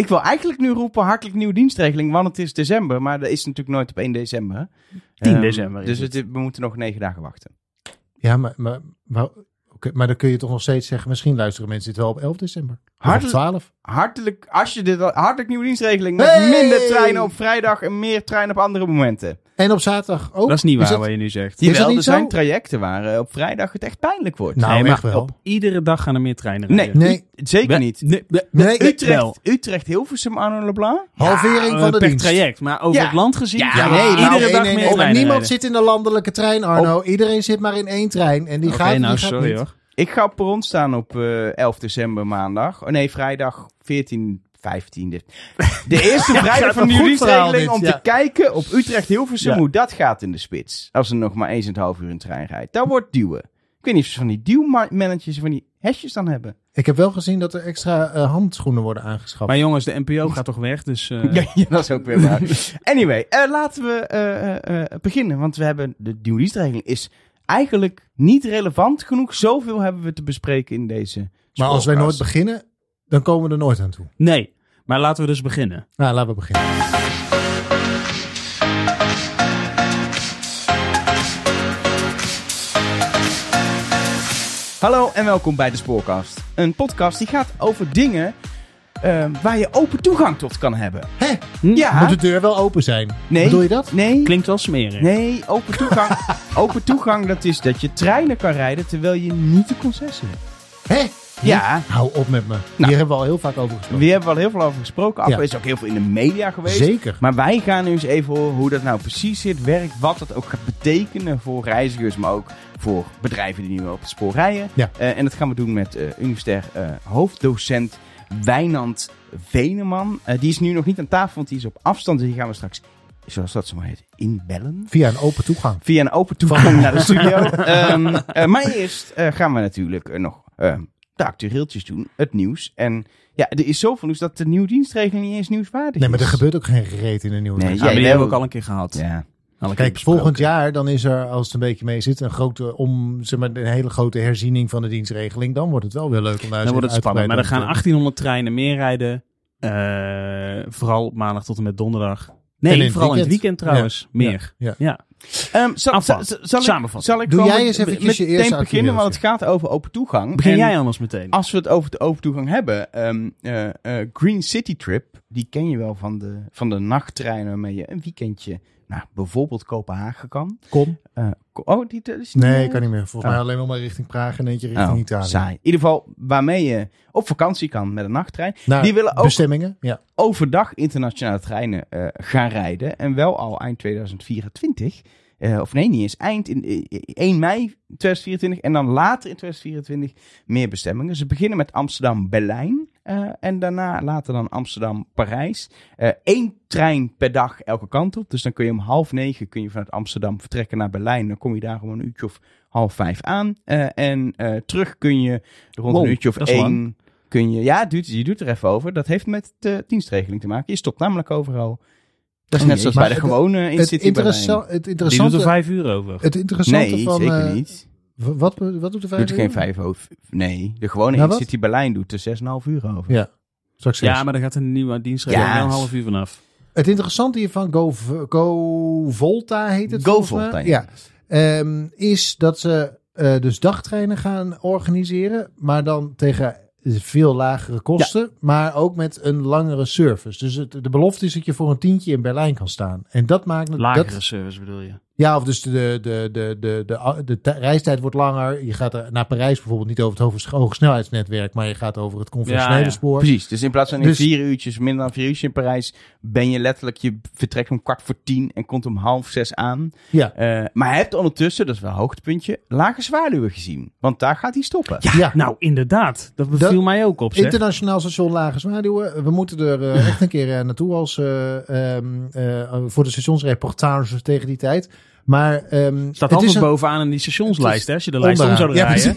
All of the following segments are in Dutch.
Ik wil eigenlijk nu roepen hartelijk nieuwe dienstregeling, want het is december. Maar dat is natuurlijk nooit op 1 december. 10 Ehm, december is Dus het. het- we moeten nog negen dagen wachten. Ja, maar, maar, maar, oké, maar dan kun je toch nog steeds zeggen, misschien luisteren mensen dit wel op 11 december. Hartelijk- 12. Hartelijk, als je dit, hartelijk nieuwe dienstregeling met Hey! minder treinen op vrijdag en meer treinen op andere momenten. En op zaterdag ook. dat is niet waar dat- wat je nu zegt. Is dat Jawel, niet er zijn zo? trajecten waar eh, op vrijdag het echt pijnlijk wordt. Nou, nee, echt maar wel. op iedere dag gaan er meer treinen Nee. rijden. Nee, Zeker We- niet. Nee, nee. Utrecht. Utrecht Hilversum, Arno Leblanc? halvering van de per dienst. traject. Maar over Ja. het land gezien, Ja, nee, nou, iedere nee, dag nee, meer nee, treinen Niemand rijden. zit in de landelijke trein, Arno. Iedereen zit maar in één trein. En die gaat, nou die gaat sorry niet. hoor. Ik ga op perron staan op eh 11 december maandag. Oh nee, vrijdag 14, 15. De eerste vrijdag gaat van dienstregeling dit, om ja. te kijken op Utrecht Hilversum Ja. hoe dat gaat in de spits. Als er nog maar eens en een half uur een trein rijdt. Dat wordt duwen. Ik weet niet of ze van die duwmannetjes van die hesjes dan hebben. Ik heb wel gezien dat er extra eh, handschoenen worden aangeschaft. Maar jongens, de NPO gaat toch weg, dus... eh, Ja, ja, dat is ook weer waar. Anyway, eh, laten we eh, eh, eh, beginnen. Want we hebben de nieuwe dienstregeling is eigenlijk niet relevant genoeg. Zoveel hebben we te bespreken in deze maar als wij nooit beginnen, dan komen we er nooit aan toe. Nee, maar laten we dus beginnen. Nou, laten we beginnen. Hallo en welkom bij de Spoorkast. Een podcast die gaat over dingen eh, waar je open toegang tot kan hebben. Hé, Ja, moet de deur wel open zijn? nee. Bedoel je dat? Nee, Klinkt wel smerig. nee, open toegang. open toegang, dat is dat je treinen kan rijden terwijl je niet de concessie hebt. Hé? Ja, Hou op met me. Hier hebben we al heel vaak over gesproken. we hebben al heel veel over gesproken. Af Ja. is ook heel veel in de media geweest. Zeker. Maar wij gaan nu eens even horen hoe dat nou precies zit, werkt, wat dat ook gaat betekenen voor reizigers, maar ook voor bedrijven die nu op het spoor rijden. Ja. Eh, en dat gaan we doen met eh universitair eh, hoofddocent Wijnand Veneman. Eh, die is nu nog niet aan tafel, want die is op afstand. Dus die gaan we straks, zoals dat zo maar heet, inbellen. Via een open toegang. Via een open toegang naar de studio. Ehm, eh, maar eerst eh, gaan we natuurlijk nog eh, de actueeltjes doen, het nieuws. En ja, er is zoveel nieuws dat de nieuwe dienstregeling niet eens nieuwswaardig Nee, maar er is. gebeurt ook geen reet in de nieuwe Nee. Ja, die Jij hebben we ook al een keer gehad. Ja. Al een keer Kijk, besproken. volgend jaar dan is er, als het een beetje mee zit, een grote om, zeg maar, een hele grote herziening van de dienstregeling. Dan wordt het wel weer leuk om daar Dan wordt het spannend. Maar er gaan over te- 1800 treinen meer rijden. Eh, vooral op maandag tot en met donderdag. In Nee, het vooral in het weekend. weekend trouwens. Ja. Meer. Ja. Ja. Ehm, zal, zal- zal ik, zal ik Doe jij met- eens je meteen eerste beginnen, want het gaat over open toegang. Begin En jij anders meteen. Als we het over de open toegang hebben, ehm, eh, eh, Green City Trip, die ken je wel van de, van de nachttreinen waarmee je een weekendje, nou, bijvoorbeeld Kopenhagen kan. Kom. Ko- oh, die Nee, kan niet meer. Volgens Oh. mij alleen nog maar richting Praag en eentje richting Oh, Italië. saai. In ieder geval, waarmee je op vakantie kan met een nachttrein. Naar Die willen ook bestemmingen. Ja. overdag internationale treinen eh, gaan rijden. En wel al eind 2024. Eh, of nee, niet eens. Eind in, eh, 1 mei 2024. En dan later in 2024 meer bestemmingen. Ze beginnen met Amsterdam-Berlijn. Eh, en daarna later dan Amsterdam-Parijs. Eén trein per dag elke kant op. Dus dan kun je om half negen kun je vanuit Amsterdam vertrekken naar Berlijn. Dan kom je daar om een uurtje of half vijf aan. Eh, en eh, terug kun je rond Wow, een uurtje of één... lang. Kun je, ja, doet, je doet er even over. Dat heeft met de dienstregeling te maken. Je stopt namelijk overal. Dat is Oh, net zoals bij de het- gewone in Het, interessa Berlijn. het Die doet er interessante, vijf uur over. het interessante Nee, van... zeker eh, niet. Wat, wat doet de vijf Doet er geen vijf over. Nee, de gewone Nou? City Berlijn doet er 6,5 uur over. Ja, straks. Ja, maar daar gaat een nieuwe dienstregeling Ja. een half uur vanaf. Het interessante hiervan, Go, Go Volta heet het Go. Volta, ja. Ja. Ehm, is dat ze eh, dus dagtreinen gaan organiseren, maar dan tegen veel lagere kosten, maar ook met een langere service. Dus het, de belofte is dat je voor een tientje in Berlijn kan staan. En dat maakt het... Lagere Dat, service bedoel je? Ja, of dus de, de, de, de, de, de, de ti- reistijd wordt langer. Je gaat naar Parijs bijvoorbeeld niet over het hoge- hogesnelheidsnetwerk, maar je gaat over het conventionele Ja, ja. spoor. Precies, dus in plaats van in Dus- vier uurtjes, minder dan vier uurtjes in Parijs, ben je letterlijk, je vertrekt om kwart voor tien en komt om half zes aan. Ja. Eh, maar je hebt ondertussen, dat is wel een hoogtepuntje, lage zwaluwen gezien. Want daar gaat hij stoppen. Ja, Ja. nou inderdaad. Dat beviel Dat- mij ook op zeg. Internationaal station Lage Zwaluwen. We moeten er eh, echt een keer eh, naartoe als, eh, ehm, eh, voor de stationsreportage tegen die tijd. Maar ehm, Staat het altijd is een- bovenaan in die stationslijst, hè? Als je de lijst om onderaan. zou Ja, draaien.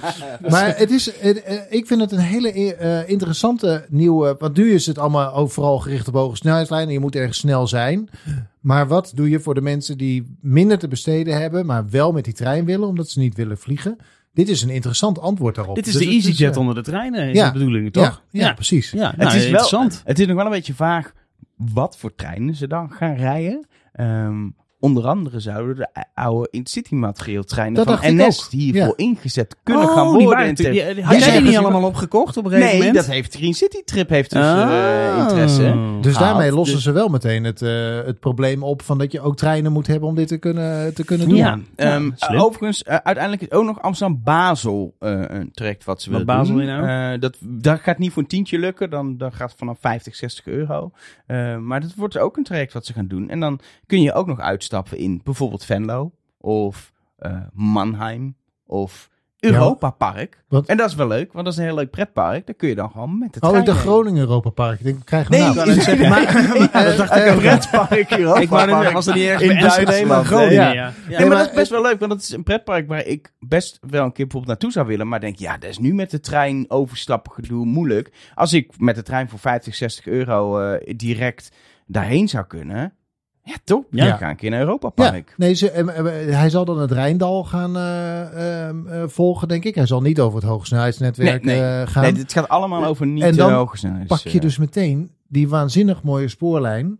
precies. maar het is, het, eh, ik vind het een hele eh, interessante nieuwe. Want nu is het allemaal ook vooral gericht op hoge snelheidslijnen. Je moet erg snel zijn. Maar wat doe je voor de mensen die minder te besteden hebben, maar wel met die trein willen, omdat ze niet willen vliegen? dit is een interessant antwoord daarop. Dit is Dus de EasyJet eh, onder de treinen, is ja. de bedoeling, ja, toch? ja, precies. Ja, Het nou, is wel- interessant. Het is nog wel een beetje vaag wat voor treinen ze dan gaan rijden. Ehm, onder andere zouden de oude Intercity materieel treinen Dat van NS hiervoor Ja. ingezet kunnen Oh, gaan die worden. natuurlijk- ter- die- Had jij die niet allemaal opgekocht op een gegeven Nee, moment? dat heeft Green City Trip heeft dus Ah. eh, interesse. Dus daarmee lossen Dus- ze wel meteen het, eh, het probleem op van dat je ook treinen moet hebben om dit te kunnen, te kunnen doen. Ja, ehm, Ja, slim. overigens, eh, uiteindelijk is ook nog Amsterdam-Basel eh, een traject wat ze willen Basel doen. nou? Eh, dat, dat gaat niet voor een tientje lukken, dan, dan gaat het vanaf 50, 60 euro. Eh, maar dat wordt ook een traject wat ze gaan doen. En dan kun je ook nog uitstappen in bijvoorbeeld Venlo of eh, Mannheim of Europa Park. Wat? En dat is wel leuk, want dat is een heel leuk pretpark. Daar kun je dan gewoon met de Oh, trein ik de heen. Groningen Europa Park. Ik denk, krijgen we Nee, nou. ik wou net zeggen, Maar- maar, dat dacht ik. Pretpark Europa Ik Park. was er niet ergens in Enschede, maar Duitsland, Groningen, ja. Ja. Nee, maar maar dat is best wel leuk, want dat is een pretpark waar ik best wel een keer bijvoorbeeld naartoe zou willen. Maar denk, ja, dat is nu met de trein overstappen gedoe moeilijk. Als ik met de trein voor 50, 60 euro eh, direct daarheen zou kunnen. Ja, toch? Ja. Ja, ga een keer naar Europa Ja, Park. nee, ze, eh, eh, hij zal dan het Rijndal gaan eh, ehm, eh, volgen, denk ik. Hij zal niet over het hogesnelheidsnetwerk Nee, nee. eh, gaan. Nee, dit gaat allemaal over niet En dan pak je dus meteen die waanzinnig mooie spoorlijn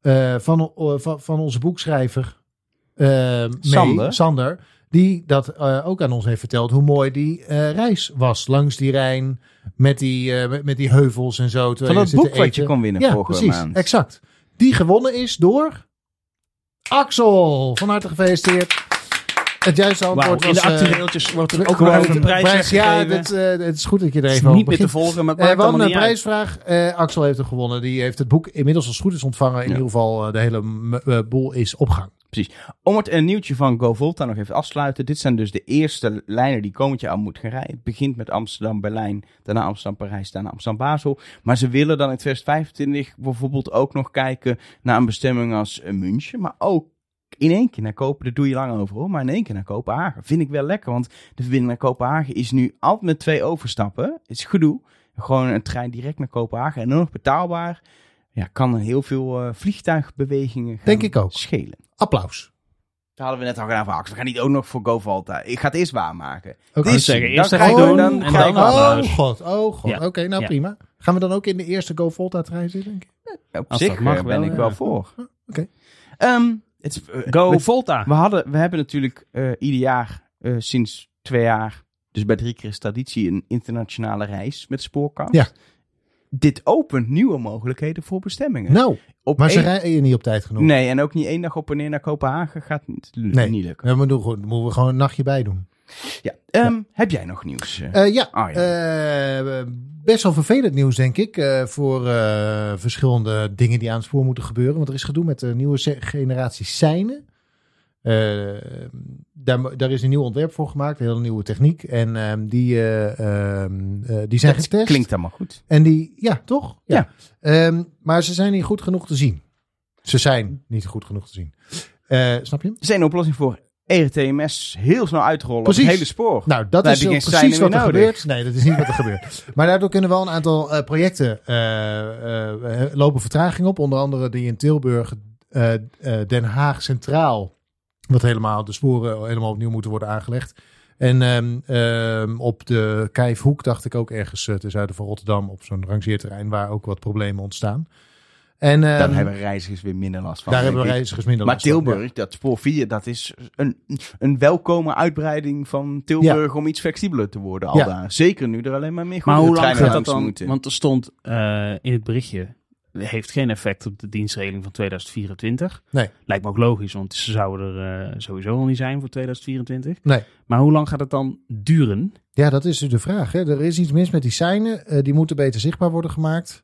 eh, van, eh, van, van onze boekschrijver eh, mee, Sander. Sander. Die dat eh, ook aan ons heeft verteld hoe mooi die eh, reis was. Langs die Rijn, met die, eh, met, die heuvels en zo. Van dat boek wat je kon winnen Ja, vorige precies. maand. Exact. Die gewonnen is door Axel. Van harte gefeliciteerd. Het juiste antwoord in was... de eh, actueeltjes wordt er ook nog een prijs Ja, weggegeven. het, eh, het is goed dat je er even over niet meer te volgen, maar het maakt allemaal een prijsvraag. Axel heeft er gewonnen. Die heeft het boek inmiddels als goed is ontvangen. In Ja. ieder geval de hele boel is op gang. Om het een nieuwtje van GoVolta nog even af te sluiten. Dit zijn dus de eerste lijnen die komend jaar al moeten gaan rijden. Het begint met Amsterdam-Berlijn, daarna Amsterdam-Parijs, daarna Amsterdam-Basel. Maar ze willen dan in 2025 bijvoorbeeld ook nog kijken naar een bestemming als eh, München. Maar ook in één keer naar Kopenhagen. Daar doe je lang over hoor. Maar in één keer naar Kopenhagen. Vind ik wel lekker. Want de verbinding naar Kopenhagen is nu altijd met twee overstappen. Het is gedoe. Gewoon een trein direct naar Kopenhagen. En dan nog betaalbaar. Ja, kan heel veel eh, vliegtuigbewegingen gaan Denk ik ook. schelen. Applaus. Dat hadden we net al gedaan Ax. We gaan niet ook nog voor GoValta. Ik ga het eerst waarmaken. Oké. Is zeggen, dan eerst ga even ik doen ook- en ga dan ik applaus. Oh god, oh god. Ja. Oké, nou Ja. prima. Gaan we dan ook in de eerste Go Volta trein zitten, denk ik? Op Als zich dat mag eh, ben wel, ik ja. wel voor. Oké. Ehm, het, is, eh, Go we, Volta. we, hadden, we hebben natuurlijk eh, ieder jaar, eh, sinds twee jaar, dus bij drie keer is traditie, een internationale reis met spoorkast. Ja. Dit opent nieuwe mogelijkheden voor bestemmingen. Nou, op maar ze rijden niet op tijd genoeg. Nee, en ook niet één dag op en neer naar Kopenhagen gaat niet, Nee. niet lukken. Dan moeten we, gewoon- moeten we gewoon een nachtje bij doen. Ja. Ehm, Heb jij nog nieuws? eh? Eh, ja, Ah, ja. eh, best wel vervelend nieuws, denk ik. voor verschillende dingen die aan het spoor moeten gebeuren. Want er is gedoe met de nieuwe generatie seinen. Eh, daar, daar is een nieuw ontwerp voor gemaakt, een hele nieuwe techniek. En ehm, die, eh, ehm, eh, die zijn Dat getest. klinkt allemaal goed. En die, ja, toch? Ja. Ehm, maar ze zijn niet goed genoeg te zien. Ze zijn niet goed genoeg te zien. Snap je? Er is een oplossing voor ERTMS heel snel uit te rollen Precies. op het hele spoor. Nou, dat is precies wat er nodig. gebeurt. Nee, dat is niet wat er gebeurt. Maar daardoor kunnen wel een aantal projecten lopen vertraging op. Onder andere die in Tilburg, Den Haag Centraal. Wat helemaal, de sporen helemaal opnieuw moeten worden aangelegd. En ehm, ehm, op de Kijfhoek dacht ik ook ergens eh, ten zuiden van Rotterdam. Op zo'n rangeerterrein waar ook wat problemen ontstaan. En ehm, Dan hebben reizigers weer minder last van. daar hebben ik. reizigers minder Maar last van. Tilburg, dat spoor 4, dat is een, een welkome uitbreiding van Tilburg om iets flexibeler te worden al Ja. daar. Zeker nu er alleen maar meer Maar goede hoe lang treinen gaat dat langs dan? moeten. Want er stond eh, in het berichtje, heeft geen effect op de dienstregeling van 2024. Nee. Lijkt me ook logisch, want ze zouden er eh, sowieso al niet zijn voor 2024. Nee. Maar hoe lang gaat het dan duren? Ja, dat is dus de vraag. Hè. Er is iets mis met die seinen. Eh, die moeten beter zichtbaar worden gemaakt.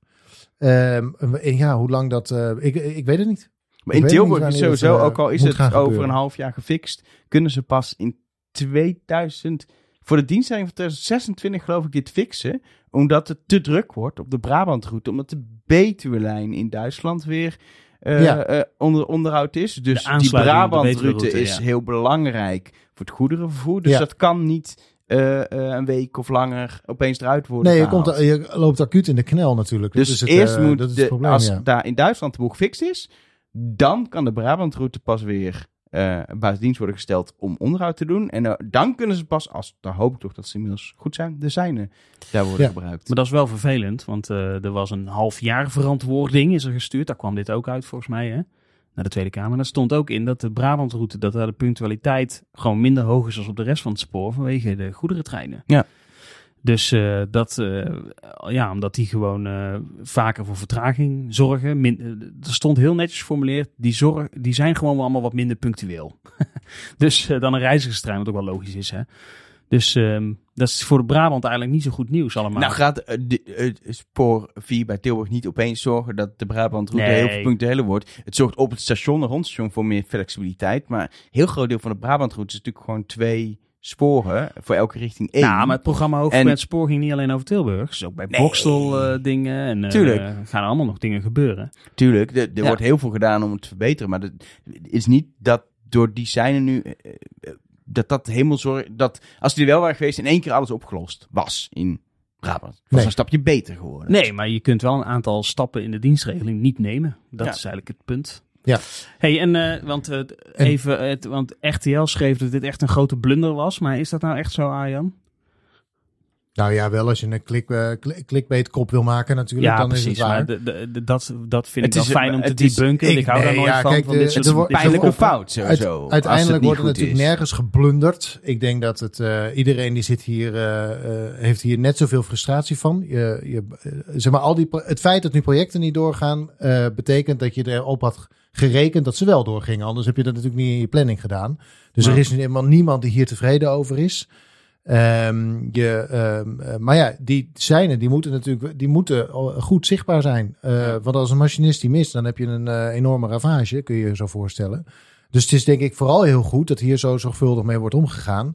Ehm, en ja, hoe lang dat... eh, ik, ik weet het niet. maar in Tilburg is sowieso, het, ook al is het over gebeuren. een half jaar gefixt, kunnen ze pas in 2000, voor de dienstregeling van 2026 geloof ik dit fixen. Omdat het te druk wordt op de Brabantroute. Omdat de Betuwe-lijn in Duitsland weer eh, Ja. eh, onder onderhoud is. Dus die de Brabantroute is ja. heel belangrijk voor het goederenvervoer. Dus Ja. dat kan niet eh, eh, een week of langer opeens eruit worden Nee, je, komt, je loopt acuut in de knel natuurlijk. Dat Dus is het, eerst eh, moet dat is de, het probleem, als ja. daar in Duitsland de boel gefixt is, dan kan de Brabantroute pas weer eh, buiten dienst worden gesteld om onderhoud te doen. En eh, dan kunnen ze pas, als, daar hoop ik toch dat ze inmiddels goed zijn, de zijne daar worden Ja. gebruikt. Maar dat is wel vervelend, want eh, er was een half jaar verantwoording is er gestuurd. Daar kwam dit ook uit volgens mij, hè? Naar de Tweede Kamer. Daar stond ook in dat de Brabantroute, dat daar de punctualiteit gewoon minder hoog is dan op de rest van het spoor vanwege de goederentreinen. Ja. Dus eh, dat, eh, ja, omdat die gewoon eh, vaker voor vertraging zorgen. Min, er stond heel netjes geformuleerd, die, zorg, die zijn gewoon wel allemaal wat minder punctueel. dus dan een reizigerstrein, wat ook wel logisch is, hè. Dus ehm, dat is voor de Brabant eigenlijk niet zo goed nieuws allemaal. Nou gaat de- het spoor 4 bij Tilburg niet opeens zorgen dat de Brabantroute Nee. heel veel punctueler wordt. Het zorgt op het station, rond het station, voor meer flexibiliteit. Maar een heel groot deel van de Brabantroute is natuurlijk gewoon twee sporen voor elke richting één. Nou, maar het programma over En- met spoor ging niet alleen over Tilburg. Dus ook bij Nee. Bokstel eh, dingen. En eh, Tuurlijk. er gaan allemaal nog dingen gebeuren. Tuurlijk, er, er Ja. wordt heel veel gedaan om het te verbeteren. Maar het is niet dat door die seinen nu... eh, dat dat helemaal zorgt... Dat als die wel waren geweest, in één keer alles opgelost was in Brabant. Was Nee. een stapje beter geworden. Nee, maar je kunt wel een aantal stappen in de dienstregeling niet nemen. Dat Ja. is eigenlijk het punt. Ja. Hey, en eh, want, eh, even, het, want RTL schreef dat dit echt een grote blunder was. Maar is dat nou echt zo, Arjan? Nou ja, wel als je een klik, eh, klik- clickbait kop wil maken natuurlijk, ja, dan precies. is het waar. De, de, de- dat, dat vind Het ik is wel een- fijn om te is- debunken. Ik, ik- hou daar nooit ja, van. kijk, van de- dit het dit soort Pijnlijke fout sowieso. Uit- als uiteindelijk wordt er natuurlijk is. nergens geblunderd. Ik denk dat het, eh, iedereen die zit hier, eh, eh, heeft hier net zoveel frustratie van. Je, je, eh, zeg maar, al die, het feit dat nu projecten niet doorgaan, eh, betekent dat je erop had gerekend dat ze wel doorgingen. Anders heb je dat natuurlijk niet in je planning gedaan. Dus er is nu helemaal niemand die hier tevreden over is. Ehm, je, ehm, eh, maar ja, die zijnen, die moeten natuurlijk die moeten al goed zichtbaar zijn. Eh, Want als een machinist die mist, dan heb je een eh, enorme ravage, kun je je zo voorstellen. Dus het is denk ik vooral heel goed dat hier zo zorgvuldig mee wordt omgegaan.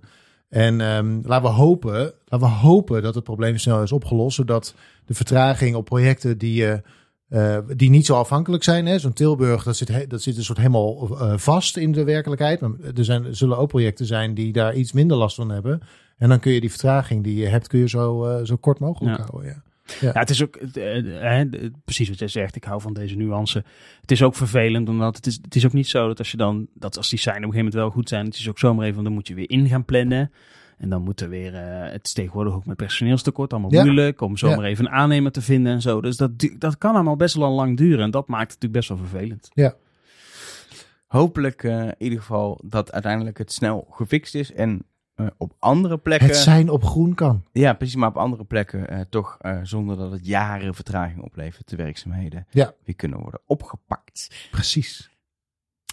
En ehm, laten, we hopen, laten we hopen dat het probleem snel is opgelost, zodat de vertraging op projecten die, eh, eh, die niet zo afhankelijk zijn. hè, Zo'n Tilburg, dat zit, dat zit een soort helemaal eh, vast in de werkelijkheid. Maar er, zijn, er zullen ook projecten zijn die daar iets minder last van hebben. En dan kun je die vertraging die je hebt, kun je zo, eh, zo kort mogelijk Ja. houden. Ja. Ja, het is ook, eh, eh, eh, precies wat jij zegt, ik hou van deze nuance. Het is ook vervelend, omdat het is, het is ook niet zo dat als je dan, dat als die zijn op een gegeven moment wel goed zijn, het is ook zomaar even, dan moet je weer in gaan plannen. En dan moet er weer, eh, het is tegenwoordig ook met personeelstekort allemaal Ja. moeilijk om zomaar even een aannemer te vinden en zo. Dus dat, dat kan allemaal best wel lang duren en dat maakt het natuurlijk best wel vervelend. Hopelijk eh, in ieder geval dat uiteindelijk het snel gefixt is. En eh, op andere plekken... Het zijn op groen kan. Ja, precies. Maar op andere plekken eh, toch eh, zonder dat het jaren vertraging oplevert. De werkzaamheden Ja. weer kunnen worden opgepakt. Precies.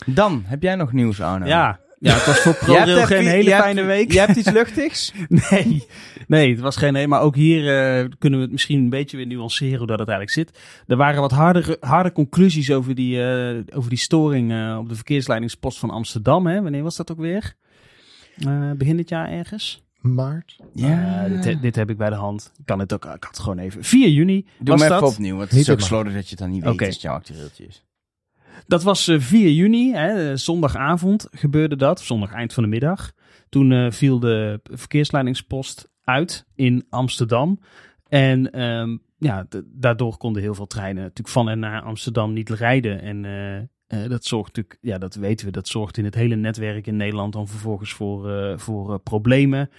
Dan, heb jij nog nieuws, Arno? Ja, ja, het was voor ProRail geen hele hebt- fijne week. Je hebt iets luchtigs? Nee, nee, het was geen nee. Maar ook hier eh, kunnen we het misschien een beetje weer nuanceren hoe dat het eigenlijk zit. Er waren wat harde, harde conclusies over die, eh, over die storing eh, op de verkeersleidingspost van Amsterdam. Hè? Wanneer was dat ook weer? Eh, begin dit jaar ergens? Maart. Eh, dit, he- dit heb ik bij de hand. Ik kan het ook, ik had het gewoon even. 4 juni Doe dat. even opnieuw, want het Niet is ook slordig dat je het dan niet weet Oké. als het jouw actueeltje is. Dat was eh, 4 juni, hè, eh, zondagavond gebeurde dat, zondag eind van de middag. Toen eh, viel de verkeersleidingspost uit in Amsterdam. En ehm, ja, daardoor konden heel veel treinen natuurlijk van en naar Amsterdam niet rijden. En eh, eh, dat zorgt natuurlijk, ja, dat weten we, dat zorgt in het hele netwerk in Nederland dan vervolgens voor, eh, voor eh, problemen.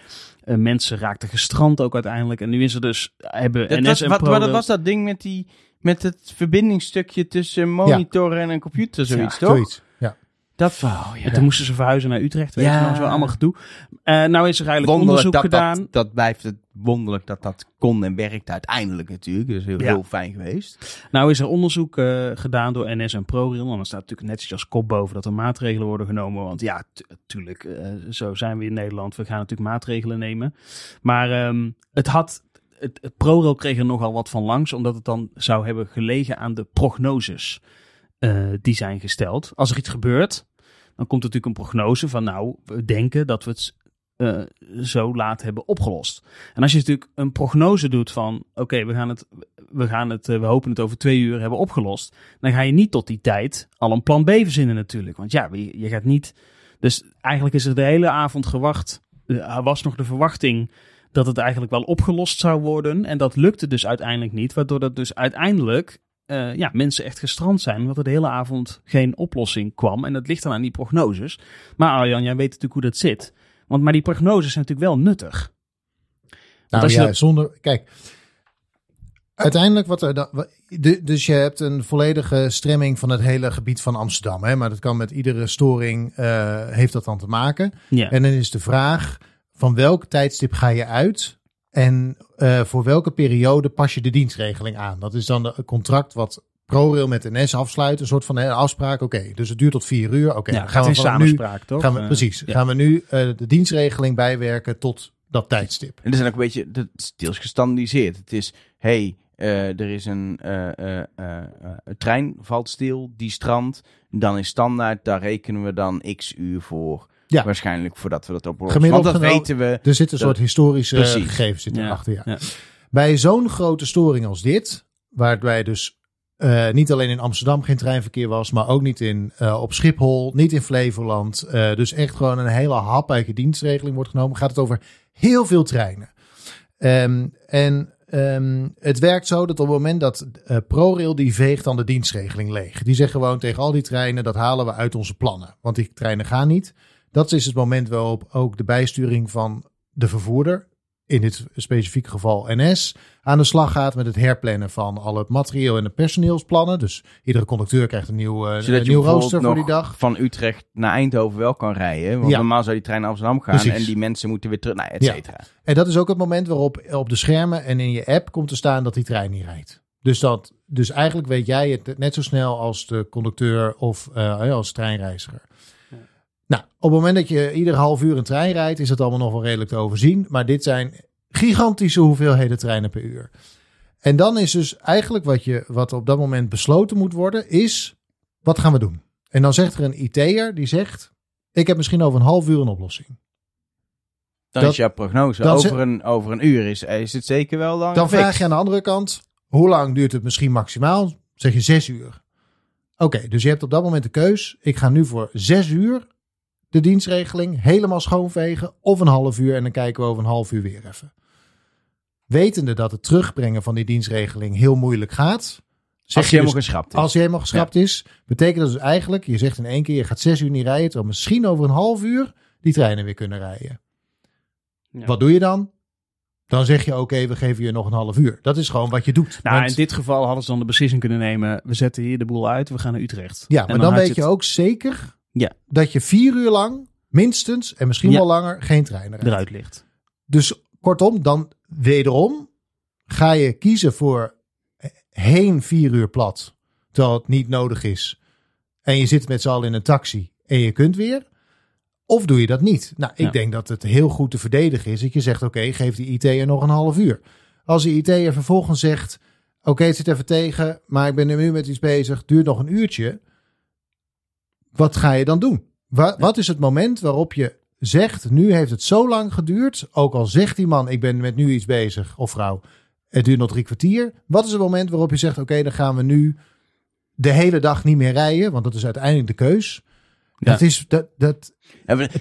Eh, mensen raakten gestrand ook uiteindelijk. En nu is er dus, hebben Dat NS was, en wat, wat was dat ding met, die, met het verbindingsstukje tussen monitor en een computer, zoiets, Ja, toch? Zoiets. Ja. Dat, oh, ja. En toen moesten ze verhuizen naar Utrecht, weet Ja. je zo allemaal gedoe. Eh, nou is er eigenlijk Wonderlijk onderzoek dat, gedaan. dat, dat blijft het wonderlijk dat dat kon en werkt uiteindelijk natuurlijk. Dus heel, Ja. heel fijn geweest. Nou is er onderzoek eh, gedaan door NS en ProRail. En dan staat natuurlijk netjes als kop boven dat er maatregelen worden genomen. Want ja, natuurlijk, zo zijn we in Nederland. We gaan natuurlijk maatregelen nemen. Maar ehm, het had... Het, het ProRail kreeg er nogal wat van langs, omdat het dan zou hebben gelegen aan de prognoses eh, die zijn gesteld. Als er iets gebeurt, dan komt natuurlijk een prognose van nou, we denken dat we het eh, zo laat hebben opgelost. En als je natuurlijk een prognose doet van oké, we gaan het, we gaan het, eh, we hopen het over twee uur hebben opgelost, dan ga je niet tot die tijd al een plan B verzinnen natuurlijk. Want ja, je, je gaat niet. Dus eigenlijk is er de hele avond gewacht. Er was nog de verwachting dat het eigenlijk wel opgelost zou worden. En dat lukte dus uiteindelijk niet. Waardoor dat dus uiteindelijk eh, ja, mensen echt gestrand zijn. Omdat er de hele avond geen oplossing kwam. En dat ligt dan aan die prognoses. Maar Arjan, jij weet natuurlijk hoe dat zit. Want, maar die prognoses zijn natuurlijk wel nuttig. Nou ja, dat- zonder. Kijk. Uiteindelijk wat er dan. Dus je hebt een volledige stremming van het hele gebied van Amsterdam. Hè? Maar dat kan met iedere storing. eh, heeft dat dan te maken. Ja. En dan is de vraag: van welk tijdstip ga je uit? En eh, voor welke periode pas je de dienstregeling aan? Dat is dan de- het contract wat ProRail met NS afsluit. Een soort van hè, afspraak. Oké, dus het duurt tot vier uur. Oké, ja, in vanaf nu. samenspraak, toch? Gaan we, Eh, precies. ja. Gaan we nu eh, de dienstregeling bijwerken tot dat tijdstip? En er zijn ook een beetje, dat is deels gestandardiseerd. Het is, hey, eh, er is een eh, eh, eh, eh, een trein valt stil, die strand. Dan is standaard, daar rekenen we dan x uur voor. Ja. Waarschijnlijk voordat we dat oplossen. Gemiddeld Want dat weten we. Er zit een soort historische Precies. gegevens Ja, erachter. Ja. ja. Bij zo'n grote storing als dit, waarbij dus eh, niet alleen in Amsterdam geen treinverkeer was, maar ook niet in, eh, op Schiphol, niet in Flevoland. eh, dus echt gewoon een hele haprijke dienstregeling wordt genomen. Gaat het over heel veel treinen. Ehm, en ehm, het werkt zo dat op het moment dat eh, ProRail die veegt dan de dienstregeling leeg. Die zeggen gewoon tegen al die treinen, dat halen we uit onze plannen. Want die treinen gaan niet. Dat is het moment waarop ook de bijsturing van de vervoerder, in dit specifieke geval NS, aan de slag gaat met het herplannen van al het materieel en de personeelsplannen. Dus iedere conducteur krijgt een nieuw, eh, een nieuw rooster voor die dag. van Utrecht naar Eindhoven wel kan rijden. Want Ja. normaal zou die trein naar Amsterdam gaan Precies. en die mensen moeten weer terug, nou, et Ja. cetera. En dat is ook het moment waarop op de schermen en in je app komt te staan dat die trein niet rijdt. Dus, dat, dus eigenlijk weet jij het net zo snel als de conducteur of eh, als treinreiziger. Nou, op het moment dat je ieder half uur een trein rijdt, is het allemaal nog wel redelijk te overzien. Maar dit zijn gigantische hoeveelheden treinen per uur. En dan is dus eigenlijk wat, je, wat op dat moment besloten moet worden, is wat gaan we doen? En dan zegt er een IT'er die zegt, ik heb misschien over een half uur een oplossing. Dan Dat- is jouw prognose over een, over een uur. Is, is het zeker wel dan Dan vraag je aan de andere kant, hoe lang duurt het misschien maximaal? Zeg je zes uur. Oké, dus je hebt op dat moment de keus. Ik ga nu voor zes uur de dienstregeling helemaal schoonvegen. Of een half uur en dan kijken we over een half uur weer even. Wetende dat het terugbrengen van die dienstregeling heel moeilijk gaat. Zeg Als je je helemaal dus, geschrapt is. als die helemaal geschrapt is, betekent dat dus eigenlijk, je zegt in één keer, je gaat zes uur niet rijden, terwijl misschien over een half uur die treinen weer kunnen rijden. Ja. Wat doe je dan? Dan zeg je, oké, we geven je nog een half uur. Dat is gewoon wat je doet. Nou, Want- in dit geval hadden ze dan de beslissing kunnen nemen. We zetten hier de boel uit, we gaan naar Utrecht. ja, maar dan, weet je het- ook zeker Ja. dat je vier uur lang, minstens, en misschien Ja. wel langer, geen rijdt. eruit ligt. Dus kortom, dan wederom ga je kiezen voor heen vier uur plat, terwijl het niet nodig is. En je zit met z'n allen in een taxi en je kunt weer. Of doe je dat niet? Nou, ik Ja. denk dat het heel goed te verdedigen is dat je zegt, oké, geef die IT'er nog een half uur. Als die IT'er vervolgens zegt, oké, het zit even tegen, maar ik ben nu met iets bezig, duurt nog een uurtje. Wat ga je dan doen? Wa- Wat is het moment waarop je zegt, nu heeft het zo lang geduurd, ook al zegt die man, ik ben met nu iets bezig, of vrouw, het duurt nog drie kwartier. Wat is het moment waarop je zegt, oké, dan gaan we nu de hele dag niet meer rijden, want dat is uiteindelijk de keus. Ja. Dat is, dat, dat,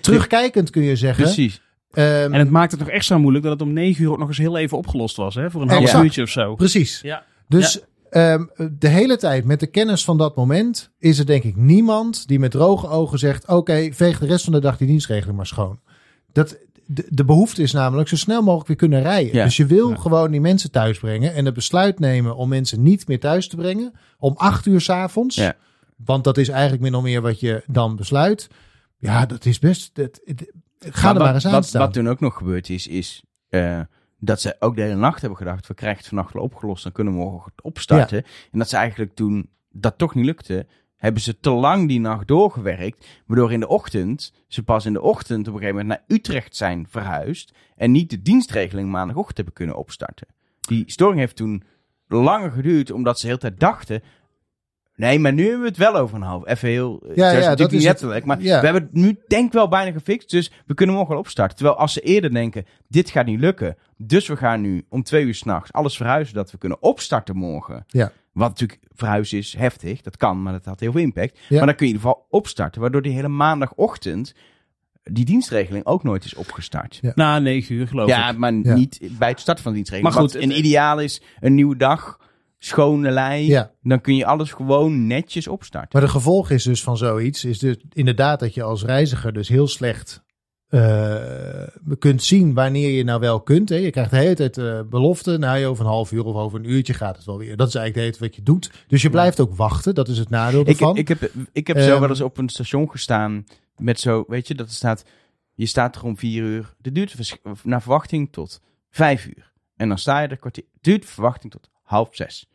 terugkijkend kun je zeggen. Precies. ehm, En het maakt het nog extra moeilijk dat het om negen uur ook nog eens heel even opgelost was. Hè? Voor een half uurtje of zo. precies. Ja. Dus ehm, de hele tijd met de kennis van dat moment is er denk ik niemand die met droge ogen zegt: Oké, veeg de rest van de dag die dienstregeling maar schoon. Dat, de, de behoefte is namelijk zo snel mogelijk weer kunnen rijden. Ja. Dus je wil Ja. gewoon die mensen thuis brengen en het besluit nemen om mensen niet meer thuis te brengen om acht uur s'avonds. Ja. Want dat is eigenlijk min of meer wat je dan besluit. Ja, dat is best. Dat, het- ga er wat, maar eens aan wat, staan. wat toen ook nog gebeurd is, is eh, dat ze ook de hele nacht hebben gedacht, we krijgen het vannacht wel opgelost, dan kunnen we morgen opstarten. En dat ze eigenlijk toen dat toch niet lukte, hebben ze te lang die nacht doorgewerkt, waardoor in de ochtend, ze pas in de ochtend op een gegeven moment naar Utrecht zijn verhuisd en niet de dienstregeling maandagochtend hebben kunnen opstarten. Die storing heeft toen langer geduurd, omdat ze de hele tijd dachten, Nee, maar nu hebben we het wel over een half. Even heel. Ja, het ja, natuurlijk dat niet is letterlijk. Maar Ja. we hebben het nu denk ik wel bijna gefixt. Dus we kunnen morgen wel opstarten. Terwijl als ze eerder denken: dit gaat niet lukken. Dus we gaan nu om twee uur s'nachts alles verhuizen. Dat we kunnen opstarten morgen. Ja. Wat natuurlijk verhuizen is heftig. Dat kan, maar dat had heel veel impact. Ja. Maar dan kun je in ieder geval opstarten. Waardoor die hele maandagochtend. die dienstregeling ook nooit is opgestart. Ja. Na negen uur geloof Ja, ik. maar Ja. niet bij het starten van de dienstregeling. Maar goed, Wat een het- ideaal is een nieuwe dag. Schone lei. Ja. Dan kun je alles gewoon netjes opstarten. Maar de gevolg is dus van zoiets, is dus inderdaad dat je als reiziger dus heel slecht eh, kunt zien wanneer je nou wel kunt. Hè. Je krijgt de hele tijd eh, belofte, nou je over een half uur of over een uurtje gaat het wel weer. Dat is eigenlijk de hele tijd wat je doet. Dus je blijft ook wachten, dat is het nadeel Ik, ervan. ik heb, ik heb zo Ehm, wel eens op een station gestaan met zo, weet je, dat er staat, je staat er om vier uur. Dit duurt naar verwachting tot vijf uur. En dan sta je er kwartier. Duurt verwachting tot half zes.